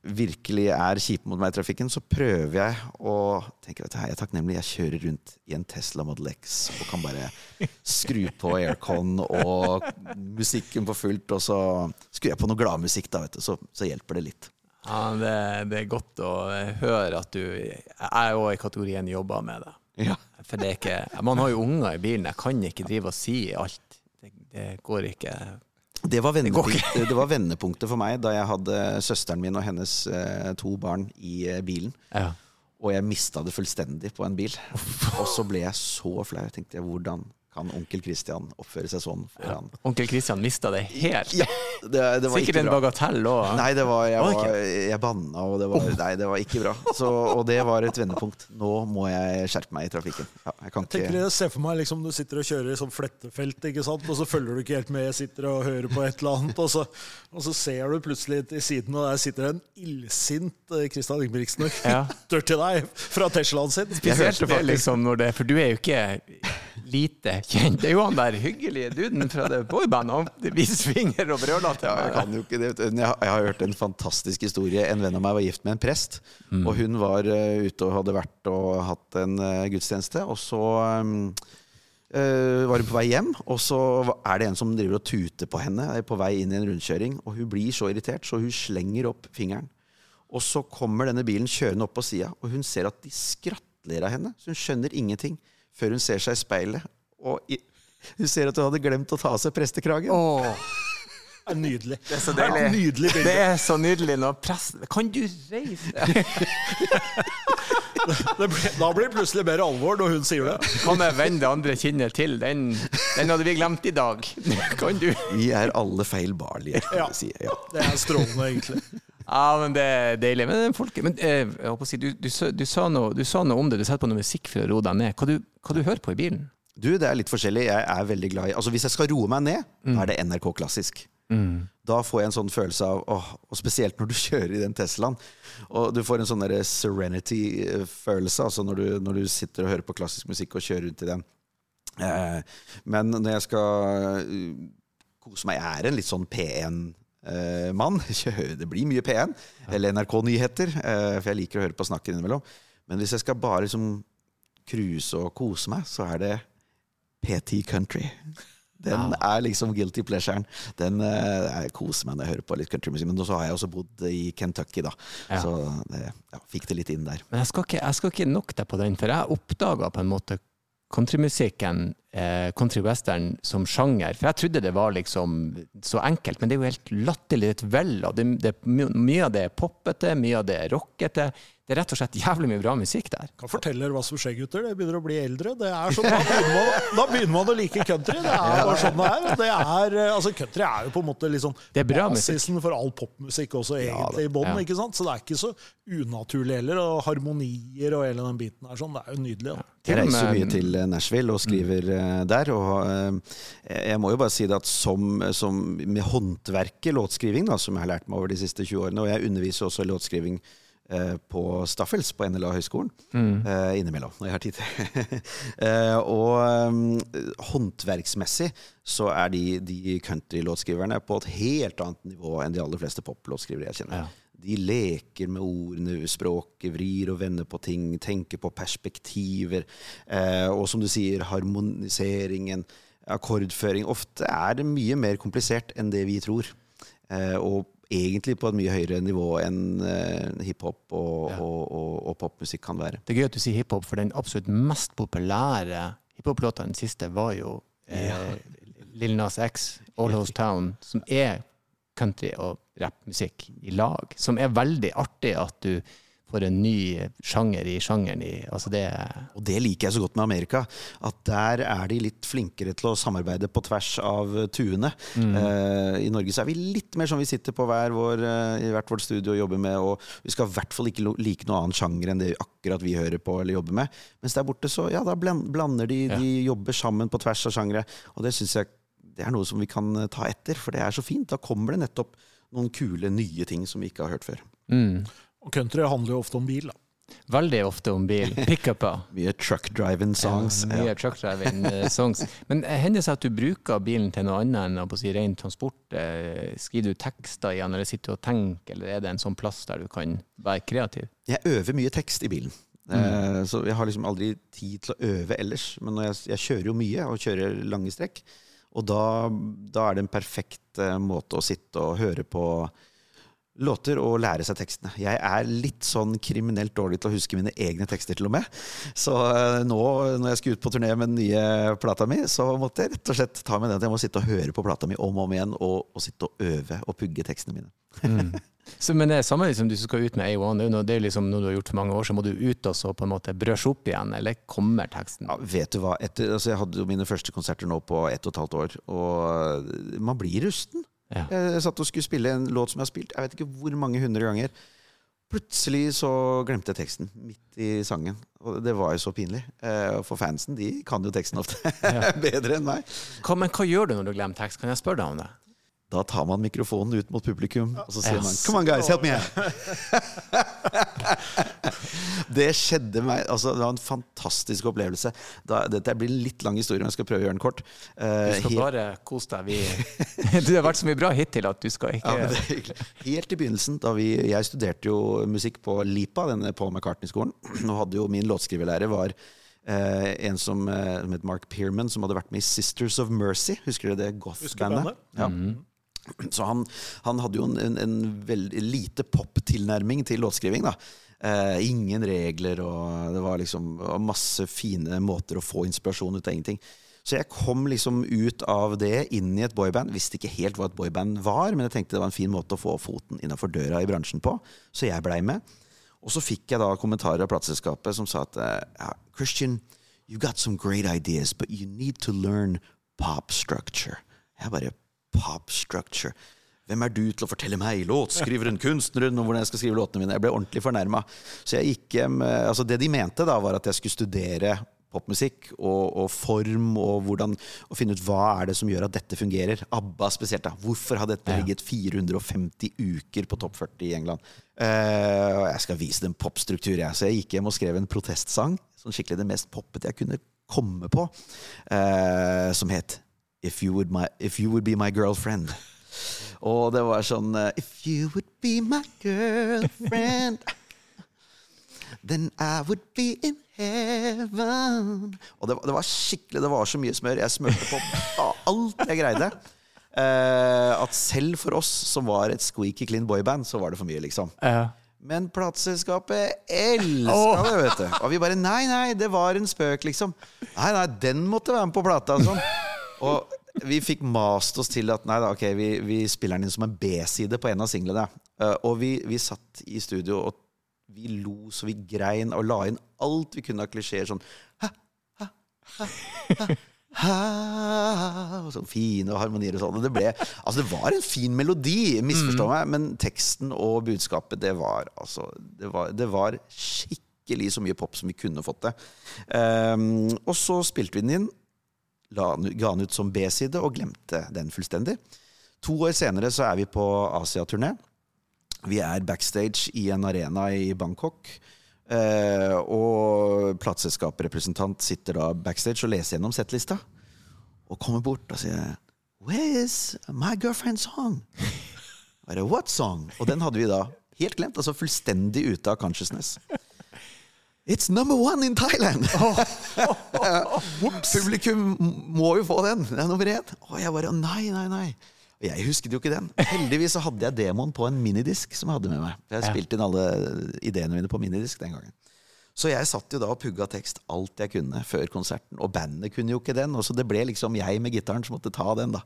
virkelig er kjipe mot meg i trafikken, så prøver jeg å tenke at jeg er takknemlig. Jeg kjører rundt i en Tesla Model X og kan bare skru på aircon og musikken på fullt, og så skrur jeg på noe gladmusikk, da, vet du, så, så hjelper det litt. Ja, det, det er godt å høre at du er òg i kategorien jobber med det. Ja. For det er ikke Man har jo unger i bilen, jeg kan ikke drive og si alt. Det, det går ikke. Det var, det var vendepunktet for meg da jeg hadde søsteren min og hennes eh, to barn i eh, bilen. Ja. Og jeg mista det fullstendig på en bil. Og så ble jeg så flau. Jeg tenkte hvordan kan onkel Kristian oppføre seg sånn foran Onkel Kristian mista det helt. Ja, det, det var Sikkert ikke en bagatell òg. Nei, det var, jeg, Var jeg banna, og det var, nei, det var ikke bra. Så, og det var et vendepunkt. Nå må jeg skjerpe meg i trafikken. Ja, jeg kan ikke jeg ser for meg liksom du sitter og kjører i sånn flettefelt, ikke sant? og så følger du ikke helt med, jeg sitter og hører på et eller annet, og så, og så ser du plutselig til siden, og der sitter en illsint Kristian Ingebrigtsen og Ja. til deg fra Teslaen sin. Spesielt det, liksom, når det, for du er jo ikke lite kjent. Det er jo han der hyggelige duden fra det boybandet. Han viser finger og brøler til Ja, jeg kan jo ikke det. Jeg har, jeg har hørt en fantastisk historie. En venn av meg var gift med en prest. Mm. Og hun var eh, ute og hadde vært og hatt en eh, gudstjeneste. Og så um, eh, var hun på vei hjem, og så er det en som driver og tuter på henne er på vei inn i en rundkjøring. Og hun blir så irritert, så hun slenger opp fingeren. Og så kommer denne bilen kjørende opp på sida, og hun ser at de skrattler av henne. Så hun skjønner ingenting før hun ser seg i speilet. Og i, du ser at hun hadde glemt å ta av seg prestekragen. Åh, Det er nydelig. det er så deilig. Ja, nydelig bilde. Det er så nydelig når presten Kan du reise deg? Det blir, da blir det plutselig mer alvor når hun sier det. Kan jeg vende det andre kinnet til? Den, den hadde vi glemt i dag. Kan du? Vi er alle feilbarlige, Ja. ja. Ja. Det er strålende, egentlig. Ja, men det er deilig. Men, folk, men eh, jeg håper å si, du, du, sa- du, sa noe, du sa noe om det. Du setter på noe musikk for å roe deg ned. Hva du, hva du hører på i bilen? Du, det er litt forskjellig. Jeg er veldig glad i Altså Hvis jeg skal roe meg ned, er det NRK klassisk. Da får jeg en sånn følelse av åh, Og spesielt når du kjører i den Teslaen. Og du får en sånn serenity-følelse altså når du, når du sitter og hører på klassisk musikk og kjører rundt i den. Eh, men når jeg skal uh, kose meg Jeg er en litt sånn P1-mann. det blir mye P1. Eller NRK-nyheter, eh, for jeg liker å høre på snakken innimellom. Men hvis jeg skal bare liksom cruise og kose meg, så er det PT Country. Den er liksom guilty pleasuren. Den eh, Jeg koser meg når jeg hører på litt countrymusikk. Men så har jeg også bodd i Kentucky, da. Ja. Så det, ja, fikk det litt inn der. Men jeg skal ikke, jeg skal ikke nok deg på den, for jeg oppdaga på en måte countrymusikken, eh, country western, som sjanger. For jeg trodde det var liksom så enkelt, men det er jo helt latterlig et vell av det, det, my- Mye av det er poppete, mye av det er rockete. Det er rett og slett jævlig mye bra musikk der. Kan fortelle dere hva som skjer, gutter. Det begynner å bli eldre. Det er sånn, da, begynner man, da begynner man å like country. Det er bare sånn det er. Det er eh, altså, country er jo på en måte liksom Det er bra musikk. basisen for all popmusikk også, egentlig, i bånn. Ja. Så det er ikke så unaturlig heller. Og harmonier og hele den biten her. Sånn. Det er jo nydelig. Da. Jeg reiser mye til eh, Nashville og skriver der. Og eh, jeg må jo bare si det at som, som med håndverket låtskriving, da, som jeg har lært meg over de siste 20 årene, og jeg underviser også låtskriving eh, på Staffels på NLA høgskolen eh, innimellom, når jeg har tid til eh, Og eh, håndverksmessig så er de, de countrylåtskriverne på et helt annet nivå enn de aller fleste poplåtskrivere jeg kjenner. Ja. De leker med ordene, språket, vrir og vender på ting, tenker på perspektiver. Eh, og som du sier, harmoniseringen, akkordføring. Ofte er det mye mer komplisert enn det vi tror. Eh, og egentlig på et mye høyere nivå enn eh, hiphop og, Ja. og, og, og popmusikk kan være. Det er gøy at du sier hiphop, for den absolutt mest populære hiphop-låta den siste var jo eh, Lil Nas X, All House Town, som er country- og rappmusikk i lag. Som er veldig artig at du får en ny sjanger i sjangeren i Altså det Og det liker jeg så godt med Amerika. At der er de litt flinkere til å samarbeide på tvers av tuene. Eh, I Norge så er vi litt mer sånn vi sitter på hver vår, uh, i hvert vårt studio og jobber med, og vi skal i hvert fall ikke like noe annen sjanger enn det akkurat vi hører på eller jobber med. Mens der borte så ja, da blander de, de jobber sammen på tvers av sjangere. Og det syns jeg det er noe som vi kan eh, ta etter, for det er så fint. Da kommer det nettopp noen kule, nye ting som vi ikke har hørt før. mm, Og country handler jo ofte om bil. da. Veldig ofte om bil. Pickuper. Mye truck driving songs. Ja, mye truckdriving eh, songs. Men eh, hender det seg at du bruker bilen til noe annet enn å si, ren transport? Eh, Skriver du tekster igjen, eller sitter du og tenker, eller er det en sånn plass der du kan være kreativ? Jeg øver mye tekst i bilen. Mm. så jeg har liksom aldri tid til å øve ellers. Men når jeg, jeg kjører jo mye, og kjører lange strekk. Og da, da er det en perfekt eh, måte å sitte og høre på låter og lære seg tekstene. Jeg er litt sånn kriminelt dårlig til å huske mine egne tekster, til og med. Så eh, nå når jeg skal ut på turné med den nye plata mi, så måtte jeg rett og slett ta med den at jeg må sitte og høre på plata mi om og om igjen, og, og sitte og øve og pugge tekstene mine. Så, men det er samme liksom, du skal ut med A1, det det er liksom noe du har gjort for mange år, så må du ut og så på en måte brøsje opp igjen, eller kommer teksten? Ja, vet du hva? Etter, altså jeg hadde jo mine første konserter nå på ett og et halvt år, og man blir rusten. Ja. Jeg satt og skulle spille en låt som jeg har spilt jeg vet ikke hvor mange hundre ganger. Plutselig så glemte jeg teksten midt i sangen. Og det var jo så pinlig. Eh, For fansen de kan jo teksten ofte bedre enn meg. Hva, men hva gjør du når du glemmer tekst? Kan jeg spørre deg om det? Da tar man mikrofonen ut mot publikum, og så sier man Come on, guys, help me det skjedde meg altså, Det var en fantastisk opplevelse. Da, dette blir en litt lang historie, men jeg skal prøve å gjøre den kort. Du Eh, skal helt- bare kose deg. Vi, det har vært så mye bra hittil at du skal ikke Ja, men det. Helt i begynnelsen, da vi, jeg studerte jo musikk på LIPA, denne Paul McCartney-skolen, og hadde jo min låtskriverlærer var Uh, en som, uh, som het Mark Pearman, som hadde vært med i Sisters of Mercy. Husker dere det goth-bandet? Ja. Så han, han hadde jo en, en, en veldig lite pop-tilnærming til låtskriving. da. Eh, ingen regler, og det var liksom masse fine måter å få inspirasjon ut av ingenting. Så jeg kom liksom ut av det inn i et boyband. Visste ikke helt hva et boyband var, men jeg tenkte det var en fin måte å få foten innafor døra i bransjen på, så jeg blei med. Og så fikk jeg da kommentarer av plateselskapet som sa at eh, ja, Christian, you got some great ideas, but you need to learn pop structure. Jeg bare Pop structure. Hvem er du til å fortelle meg, låtskriveren, kunstneren, om hvordan jeg skal skrive låtene mine? Jeg ble ordentlig fornærma. Så jeg gikk hjem eh, Altså, det de mente, da, var at jeg skulle studere popmusikk og, og form og hvordan og finne ut hva er det som gjør at dette fungerer. ABBA spesielt. da Hvorfor har dette ligget 450 uker på topp 40 i England? Og jeg skal vise dem popstruktur, jeg. Så jeg gikk hjem og skrev en protestsang. Sånn skikkelig det mest poppete jeg kunne komme på. Uh, som het If you, would my, If you Would Be My Girlfriend. Og det var sånn eh, If you would be my girlfriend Then I would be in heaven Og det, det var skikkelig Det var så mye smør. Jeg smurte på alt jeg greide. Eh, at selv for oss som var et squeaky clean boyband, så var det for mye, liksom. Ja. Men plateselskapet elska det, vet du. Og vi bare Nei, nei, det var en spøk, liksom. Nei, nei, den måtte være med på plata. Sånn. Og vi fikk mast oss til at nei da, ok, vi, vi spiller den inn som en B-side på en av singlene. Eh, og vi, vi satt i studio, og vi lo så vi grein, og la inn alt vi kunne av klisjeer. Sånn ha, ha, ha, ha, ha, og sånn fine harmonier og sånn. Det ble Altså, det var en fin melodi, misforstå meg, men teksten og budskapet, det var altså Det var, det var skikkelig så mye pop som vi kunne fått det. Um, og så spilte vi den inn, la, ga den ut som B-side og glemte den fullstendig. To år senere så er vi på Asia-turné. Vi er backstage i en arena i Bangkok. Eh, og plateselskapsrepresentant sitter da backstage og leser gjennom settlista. Og kommer bort og sier Where is my girlfriend's song? Bare, What song? Og den hadde vi da helt glemt. Altså fullstendig ute av consciousness. It's number one in Thailand! Publikum må jo få den. Det er nummer én. Og jeg bare Nei, nei, nei. Og jeg husket jo ikke den. Heldigvis så hadde jeg demoen på en minidisk som jeg hadde med meg. Jeg spilte inn alle ideene mine på minidisk den gangen. Så jeg satt jo da og pugga tekst alt jeg kunne før konserten. Og bandet kunne jo ikke den, og så det ble liksom jeg med gitaren som måtte ta den. da.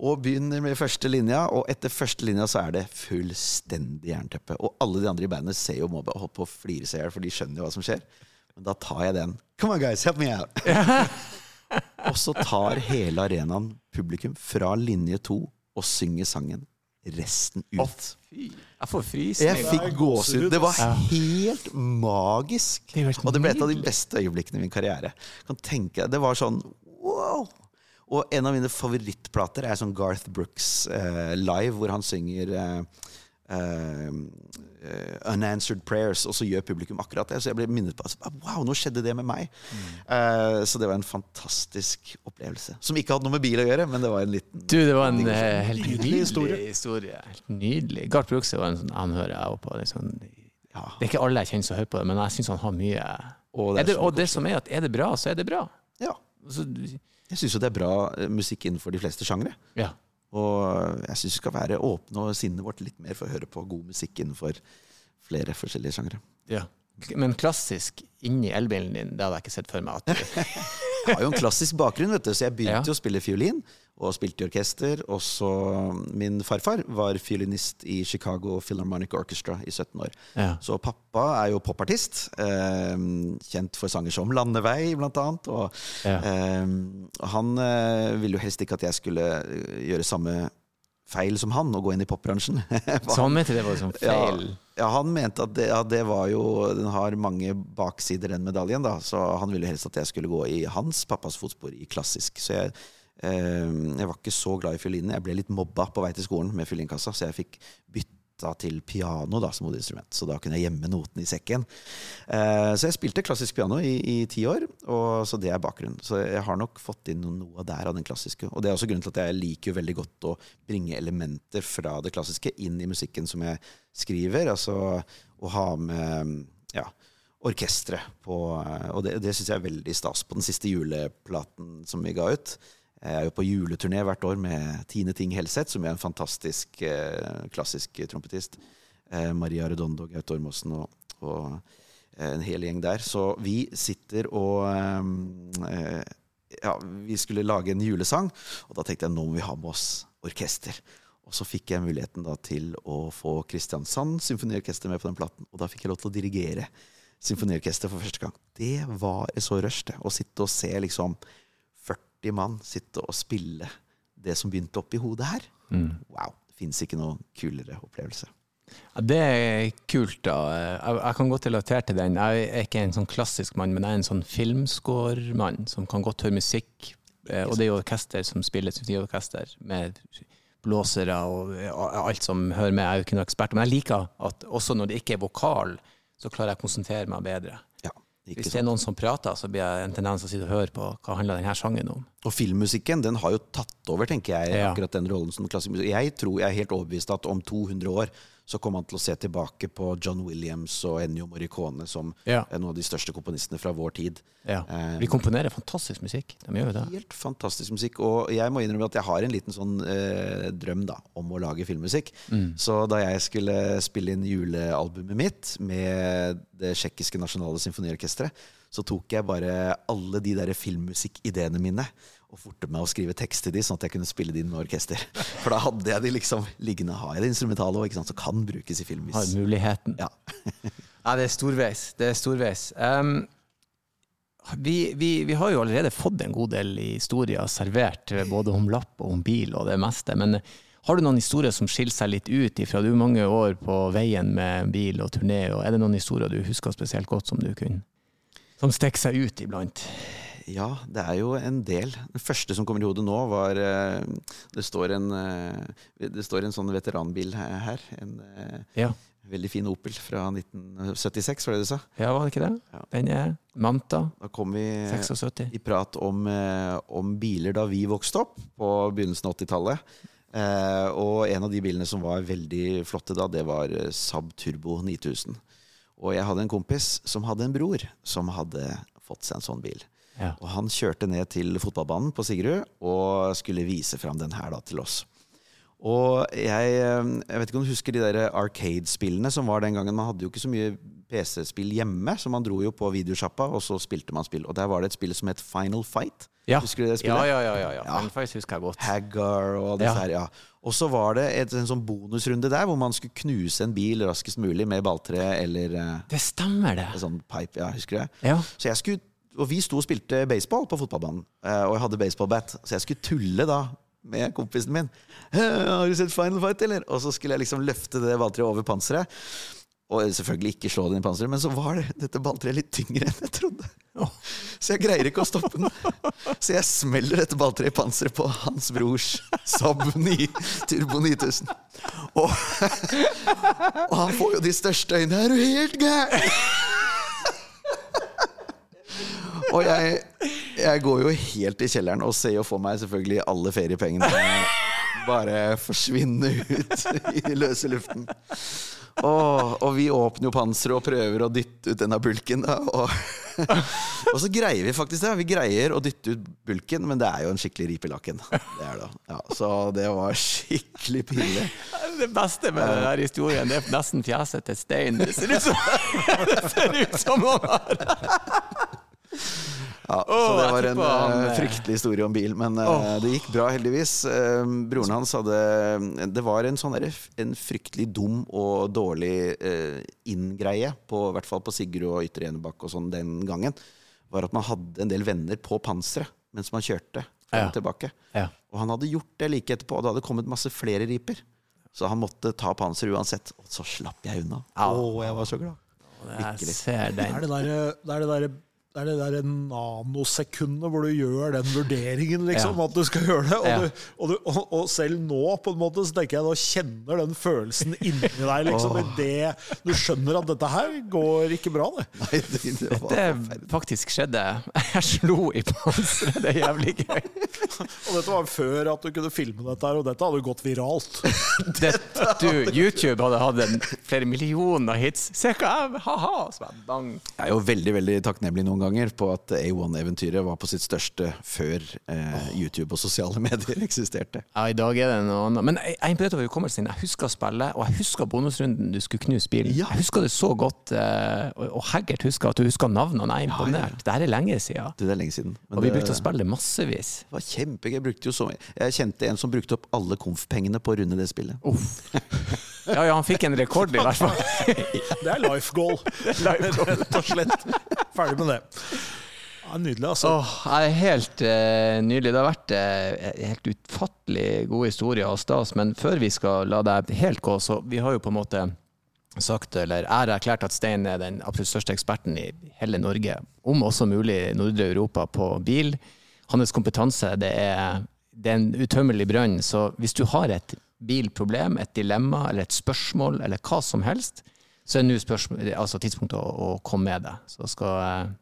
Og begynner med første linja, og etter første linja så er det fullstendig jernteppe. Og alle de andre i bandet ser jo mobba og holder på å flire seg i hjel, for de skjønner jo hva som skjer. Men da tar jeg den. Come on, guys, help me out! og så tar hele arenaen publikum fra linje to og synger sangen resten ut. Jeg får frysninger. Jeg fikk gåsehud. Det var helt magisk. Det er Og det ble et av de beste øyeblikkene i min karriere. Kan tenke, Det var sånn wow! Og en av mine favorittplater er sånn Garth Brooks uh, live, hvor han synger uh, eh, Unanswered Prayers, og så gjør publikum akkurat det. Så jeg ble minnet på altså, Wow, nå skjedde det med meg. Eh, så det var en fantastisk opplevelse. Som ikke hadde noe med bil å gjøre, men det var en liten Du, det var en en helt Nydelig historie. historie. Helt nydelig. Garth Brooks var en sånn han hører jeg også på. Det er, sånn, ja. det er ikke alle jeg kjenner som hører på det, men jeg syns han har mye Og det er er det, Og det som er at er det bra, så er det bra. ja. Så, Jeg syns jo det er bra eh, musikk innenfor de fleste sjangre. ja. Og jeg syns vi skal være åpne og sinnet vårt litt mer for å høre på god musikk innenfor flere forskjellige sjangre. Ja. Men klassisk inni elbilen din, det hadde jeg ikke sett for meg. at Jeg har jo en klassisk bakgrunn, vet du, så jeg begynte Ja. å spille fiolin. Og spilte i orkester. Og så Min farfar var fiolinist i Chicago Philharmonic Orchestra i 17 år. Ja. Så pappa er jo popartist. Eh, kjent for sanger som 'Landevei', blant annet. Og Ja. eh, han eh, ville jo helst ikke at jeg skulle eh, gjøre samme feil som han, og gå inn i popbransjen. Så han mente det var liksom feil? Ja, ja, han mente at det, ja, det var jo Den har mange baksider, den medaljen, da. Så han ville helst at jeg skulle gå i hans pappas fotspor i klassisk. Så jeg, jeg var ikke så glad i fiolinen. Jeg ble litt mobba på vei til skolen med fiolinkassa, så jeg fikk bytta til piano da som hovedinstrument. Så da kunne jeg gjemme notene i sekken. Eh, så jeg spilte klassisk piano i, i ti år, og så det er bakgrunnen. Så jeg har nok fått inn noe der av den klassiske. Og det er også grunnen til at jeg liker veldig godt å bringe elementer fra det klassiske inn i musikken som jeg skriver. Altså å ha med ja, orkestre på Og det, det syns jeg er veldig stas på den siste juleplaten som vi ga ut. Jeg er jo på juleturné hvert år med Tine Ting Helseth, som er en fantastisk eh, klassisk trompetist. Eh, Maria Redondo, Gaute Ormåsen og, og eh, en hel gjeng der. Så vi sitter og Ja, vi skulle lage en julesang, og da tenkte jeg nå må vi ha med oss orkester. Og så fikk jeg muligheten da til å få Kristiansand Symfoniorkester med på den platen, og da fikk jeg lov til å dirigere symfoniorkester for første gang. Det var så rush, det. Å sitte og se liksom 40 mann sitte og spille det som begynte oppi hodet her. Wow. Det fins ikke noe kulere opplevelse. Ja, det er kult, da. Jeg, jeg kan godt relatere til den. Jeg er ikke en sånn klassisk mann, men jeg er en sånn filmscore-mann som kan godt høre musikk. Eh, Og det er jo orkester som spiller symfoniorkester med blåsere og og alt som hører med. Jeg er jo ikke noen ekspert, men jeg liker at også når det ikke er vokal, så klarer jeg å konsentrere meg bedre. Ikke Hvis det er noen som prater, så blir jeg en tendens til å sitte og høre på hva handler denne sangen om. Og filmmusikken den har jo tatt over, tenker jeg, akkurat den rollen som klassisk musikk. Jeg tror jeg er helt overbevist at om 200 år så kommer han til å se tilbake på John Williams og Ennio Morricone som Ja. noen av de største komponistene fra vår tid. Ja. Eh, De komponerer fantastisk musikk. De gjør jo det. Helt fantastisk musikk. Og jeg må innrømme at jeg har en liten sånn eh, drøm da, om å lage filmmusikk. Så da jeg skulle spille inn julealbumet mitt med det tsjekkiske nasjonale symfoniorkesteret, så tok jeg bare alle de der filmmusikkideene mine og forte meg å skrive tekst til de, sånn at jeg kunne spille de inn med orkester. For da hadde jeg de liksom liggende. Har jeg det instrumentale òg, som kan brukes i film. Har muligheten. Ja. Ja, det er storveis. Det er storveis. Um, vi, vi, vi har jo allerede fått en god del historier servert, eh, både om lapp og om bil og det meste. Men eh, har du noen historier som skiller seg litt ut ifra du mange år på veien med bil og turné? Og er det noen historier du husker spesielt godt som du kunne Som stikker seg ut iblant? Ja, det er jo en del. Den første som kommer i hodet nå, var eh, Det står en, eh, det står en sånn veteranbil her. En eh, Ja. veldig fin Opel fra 1976, var det du sa? ja, var det ikke det? Ja. Den er Manta, Da kom vi 76. i prat om, om biler da vi vokste opp på begynnelsen av 80-tallet. Eh, og en av de bilene som var veldig flotte da, det var Saab Turbo 9000. Og jeg hadde en kompis som hadde en bror som hadde fått seg en sånn bil. Ja. Og han kjørte ned til fotballbanen på Sigrud og skulle vise fram den her da til oss. Og jeg, eh, jeg vet ikke om du husker de der Arcade-spillene som var den gangen. Man hadde jo ikke så mye PC-spill hjemme, så man dro jo på videosjappa, og så spilte man spill. Og der var det et spill som het Final Fight. Ja. Husker du det spillet? ja, ja. ja, ja. Ja. Final faktisk husker jeg godt. Haggar og disse Ja. her, ja. Og så var det et, en sånn bonusrunde der hvor man skulle knuse en bil raskest mulig med balltre eller eh, Det stemmer, det. en sånn pipe. Ja, husker du det? Ja. Så jeg skulle, og vi sto og spilte baseball på fotballbanen, eh, og jeg hadde baseballbat. Så jeg skulle tulle da med kompisen min. «Eh, 'Har du sett Final Fight', eller? Og så skulle jeg liksom løfte det balltreet over panseret. Og selvfølgelig ikke slå den i panseret, men så var det, dette balltreet litt tyngre enn jeg trodde. Så jeg greier ikke å stoppe den. Så jeg smeller dette balltreet i panseret på hans brors Saab 9 Turbo 9000. Og, og han får jo de største øynene. Er du helt gæren? Og jeg, jeg går jo helt i kjelleren og ser jo for meg selvfølgelig alle feriepengene bare forsvinne ut i løse luften. Og, og vi åpner jo panseret og prøver å dytte ut denne bulken. Da, og, og så greier vi faktisk det. Vi greier å dytte ut bulken, men det er jo en skikkelig rip i lakken. Det det. Ja, så det var skikkelig pinlig. Det beste med den der historien, det er nesten fjeset til Stein. Det ser ut som, det ser ut som han har Ja, så det var en han, eh, eh, fryktelig historie om bil, men oh. det gikk bra, heldigvis. Broren hans hadde Det var en sånn en fryktelig dum og dårlig uh, inngreie, på, i hvert fall på Sigrud og Ytre Enebakk og sånn den gangen, var at man hadde en del venner på panseret mens man kjørte frem Ja. tilbake. Ja. Og han hadde gjort det like etterpå, og det hadde kommet masse flere riper. Så han måtte ta panser uansett. Og så slapp jeg unna. Å, jeg var så glad. Jeg ser Det er det der, det er det der, det er det der nanosekundet hvor du gjør den vurderingen, liksom, Ja. at du skal gjøre det. Og, Ja. du, og, du, og, og selv nå, på en måte, så tenker jeg nå kjenner den følelsen inni deg, liksom, i det du skjønner at dette her går ikke bra, det. Nei, det, det var Det faktisk skjedde. Jeg slo i panseret. Det er jævlig gøy. Og dette var før at du kunne filme dette her, og dette hadde gått viralt. dette, du, YouTube hadde hatt en flere millioner hits. Se hva jeg Ha-ha! Så bang. Jeg er jo veldig veldig takknemlig noen ganger på at A1-eventyret var på sitt største før eh, YouTube og sosiale medier eksisterte. Ja, i dag er det noe annet. Men jeg er imponert over hukommelsen din. Jeg husker spillet, og jeg husker bonusrunden du skulle knuse bilen. Ja. Jeg husker det så godt, eh, og, Haggert husker at du husker navnene. Jeg er imponert. Det her er lenge siden. Det er lenge siden. Men Og vi brukte å spille det massevis. det var kjempegøy. Jeg, brukte jo så, mye. jeg kjente en som brukte opp alle konf-pengene på å runde det spillet. Uff. Ja, ja, han fikk en rekord, i hvert fall. Det er life goal, rett og slett. Ferdig med det. Ja, nydelig, altså. Åh, er helt uh, nydelig. Det har vært uh, helt utfattelig gode historier og stas, men før vi skal la deg helt gå, så vi har jo på en måte sagt, eller har erklært at Stein er den absolutt største eksperten i hele Norge, om også mulig nordre Europa, på bil. Hans kompetanse, det er, det er en utømmelig brønn, så hvis du har et bilproblem, et dilemma eller et spørsmål eller hva som helst, så er nå altså tidspunktet å, å komme med det. Så skal eh,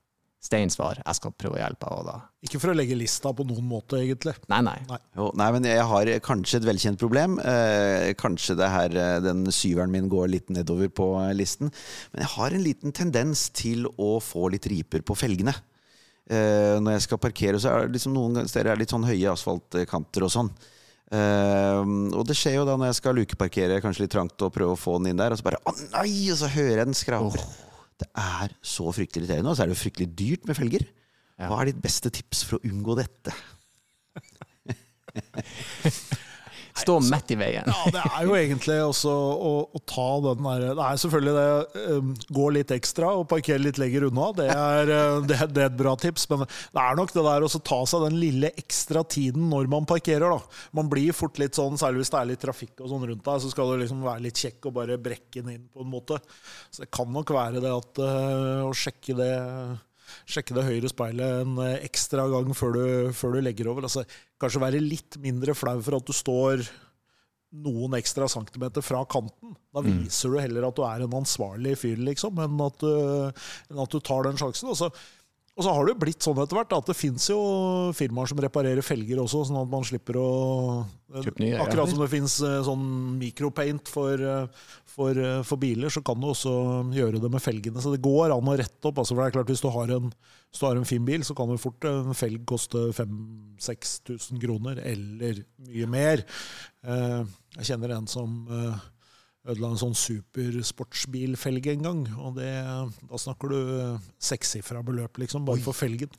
Stein svar, Jeg skal prøve å hjelpe henne. da. Ikke for å legge lista på noen måte, egentlig. Nei, nei. Jo, nei, men jeg har kanskje et velkjent problem. Eh, kanskje det her, eh, den syveren min går litt nedover på eh, listen. Men jeg har en liten tendens til å få litt riper på felgene. Eh, når jeg skal parkere, så er det liksom noen steder er det litt sånn høye asfaltkanter og sånn. Uh, og det skjer jo da når jeg skal lukeparkere, kanskje litt trangt, og prøve å få den inn der, og så bare Å nei! Og så hører jeg den skraper. Det er så fryktelig irriterende. Og så er det jo fryktelig dyrt med felger. Hva er ditt beste tips for å unngå dette? Stå midt i veien. Ja, det er jo egentlig også å, å ta den der Det er selvfølgelig det um, gå litt ekstra og parkere litt lenger unna. Det er, uh, det, det er et bra tips, men det er nok det der å ta seg den lille ekstra tiden når man parkerer. da. Man blir fort litt sånn, særlig hvis det er litt trafikk og sånn rundt deg, så skal du liksom være litt kjekk og bare brekke den inn på en måte. Så det kan nok være det at uh, å sjekke det Sjekke det høyre speilet en eh, ekstra gang før du, før du legger over. Altså, kanskje være litt mindre flau for at du står noen ekstra centimeter fra kanten. Da viser du heller at du er en ansvarlig fyr, liksom, enn at du, enn at du tar den sjansen. Og så, og så har det jo blitt sånn etter hvert at det fins jo firmaer som reparerer felger også, sånn at man slipper å Kjøpe nye, ja. Akkurat som det fins sånn micropaint for, eh, for, eh, for biler, så kan du også gjøre det med felgene. Så det går an å rette opp. Altså, for det er klart Hvis du har en, hvis du har en fin bil, så kan jo fort en felg koste 5000-6000 kroner, eller mye mer. Eh, Jeg kjenner en som eh, ødela en sånn supersportsbilfelge en gang. Og det, da snakker du sekssifra beløp, liksom, bare for felgen.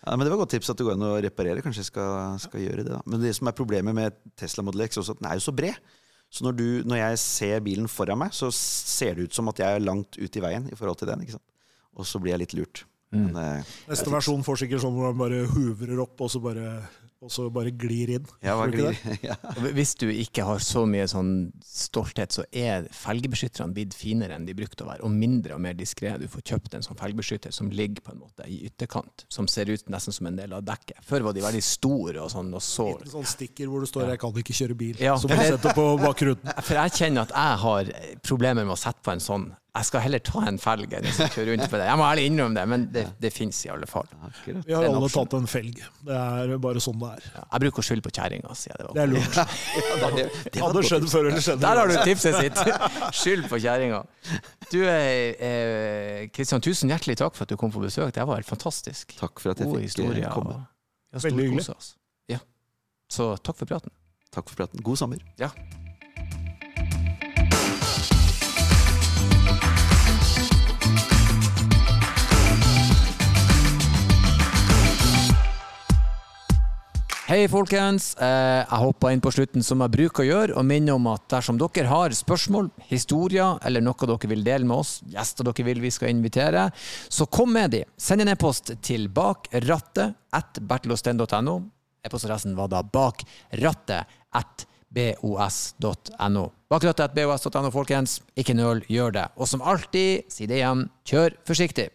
Ja, men Det var et godt tips at det går an å reparere. Kanskje jeg skal, skal gjøre det. da. Men det som er problemet med Tesla Model X, også at den er jo så bred. Så når, du, når jeg ser bilen foran meg, så ser det ut som at jeg er langt ut i veien i forhold til den. ikke sant? Og så blir jeg litt lurt. Men, eh, Neste versjon får sikkert sånn hvor man bare huvrer opp, og så bare, og så bare glir inn. ja, du ikke glir, ja. Hvis du ikke har så mye sånn stolthet, så er felgebeskytterne blitt finere enn de brukte å være, og mindre og mer diskré. Du får kjøpt en sånn felgebeskytter som ligger på en måte i ytterkant, som ser ut nesten som en del av dekket. Før var de veldig store og sånn, og så En sånn stikker hvor det står 'jeg kan ikke kjøre bil', Ja, som du setter på bakruten. For jeg kjenner at jeg har problemer med å sette på en sånn Jeg skal heller ta en felg enn å kjøre rundt på det. Jeg må ærlig innrømme det, men det, det fins i alle fall. Akkurat. Vi har alle tatt en felg. Det er bare sånn det er. Ja, Jeg bruker å skylde på kjerringa, sier jeg det. Det er lurt. Ja, det, det var Hadde skjedd før eller senere. Der har du tipset sitt! Skyld på kjerringa. Du, eh, Kristian, tusen hjertelig takk for at du kom på besøk. Det var helt fantastisk. Takk for at jeg Gode fikk historie, komme. og- Ja, Veldig hyggelig. Ja. Så takk for praten. Takk for praten. God sommer. Ja. Hei, folkens. Eh, Jeg hoppa inn på slutten som jeg bruker å gjøre, og minner om at dersom dere har spørsmål, historier eller noe dere vil dele med oss, gjester dere vil vi skal invitere, så kom med de. Send en e-post til bakrattet. E-postadressen var da bakrattet at folkens. Ikke nøl, gjør det. Og som alltid, si det igjen, kjør forsiktig.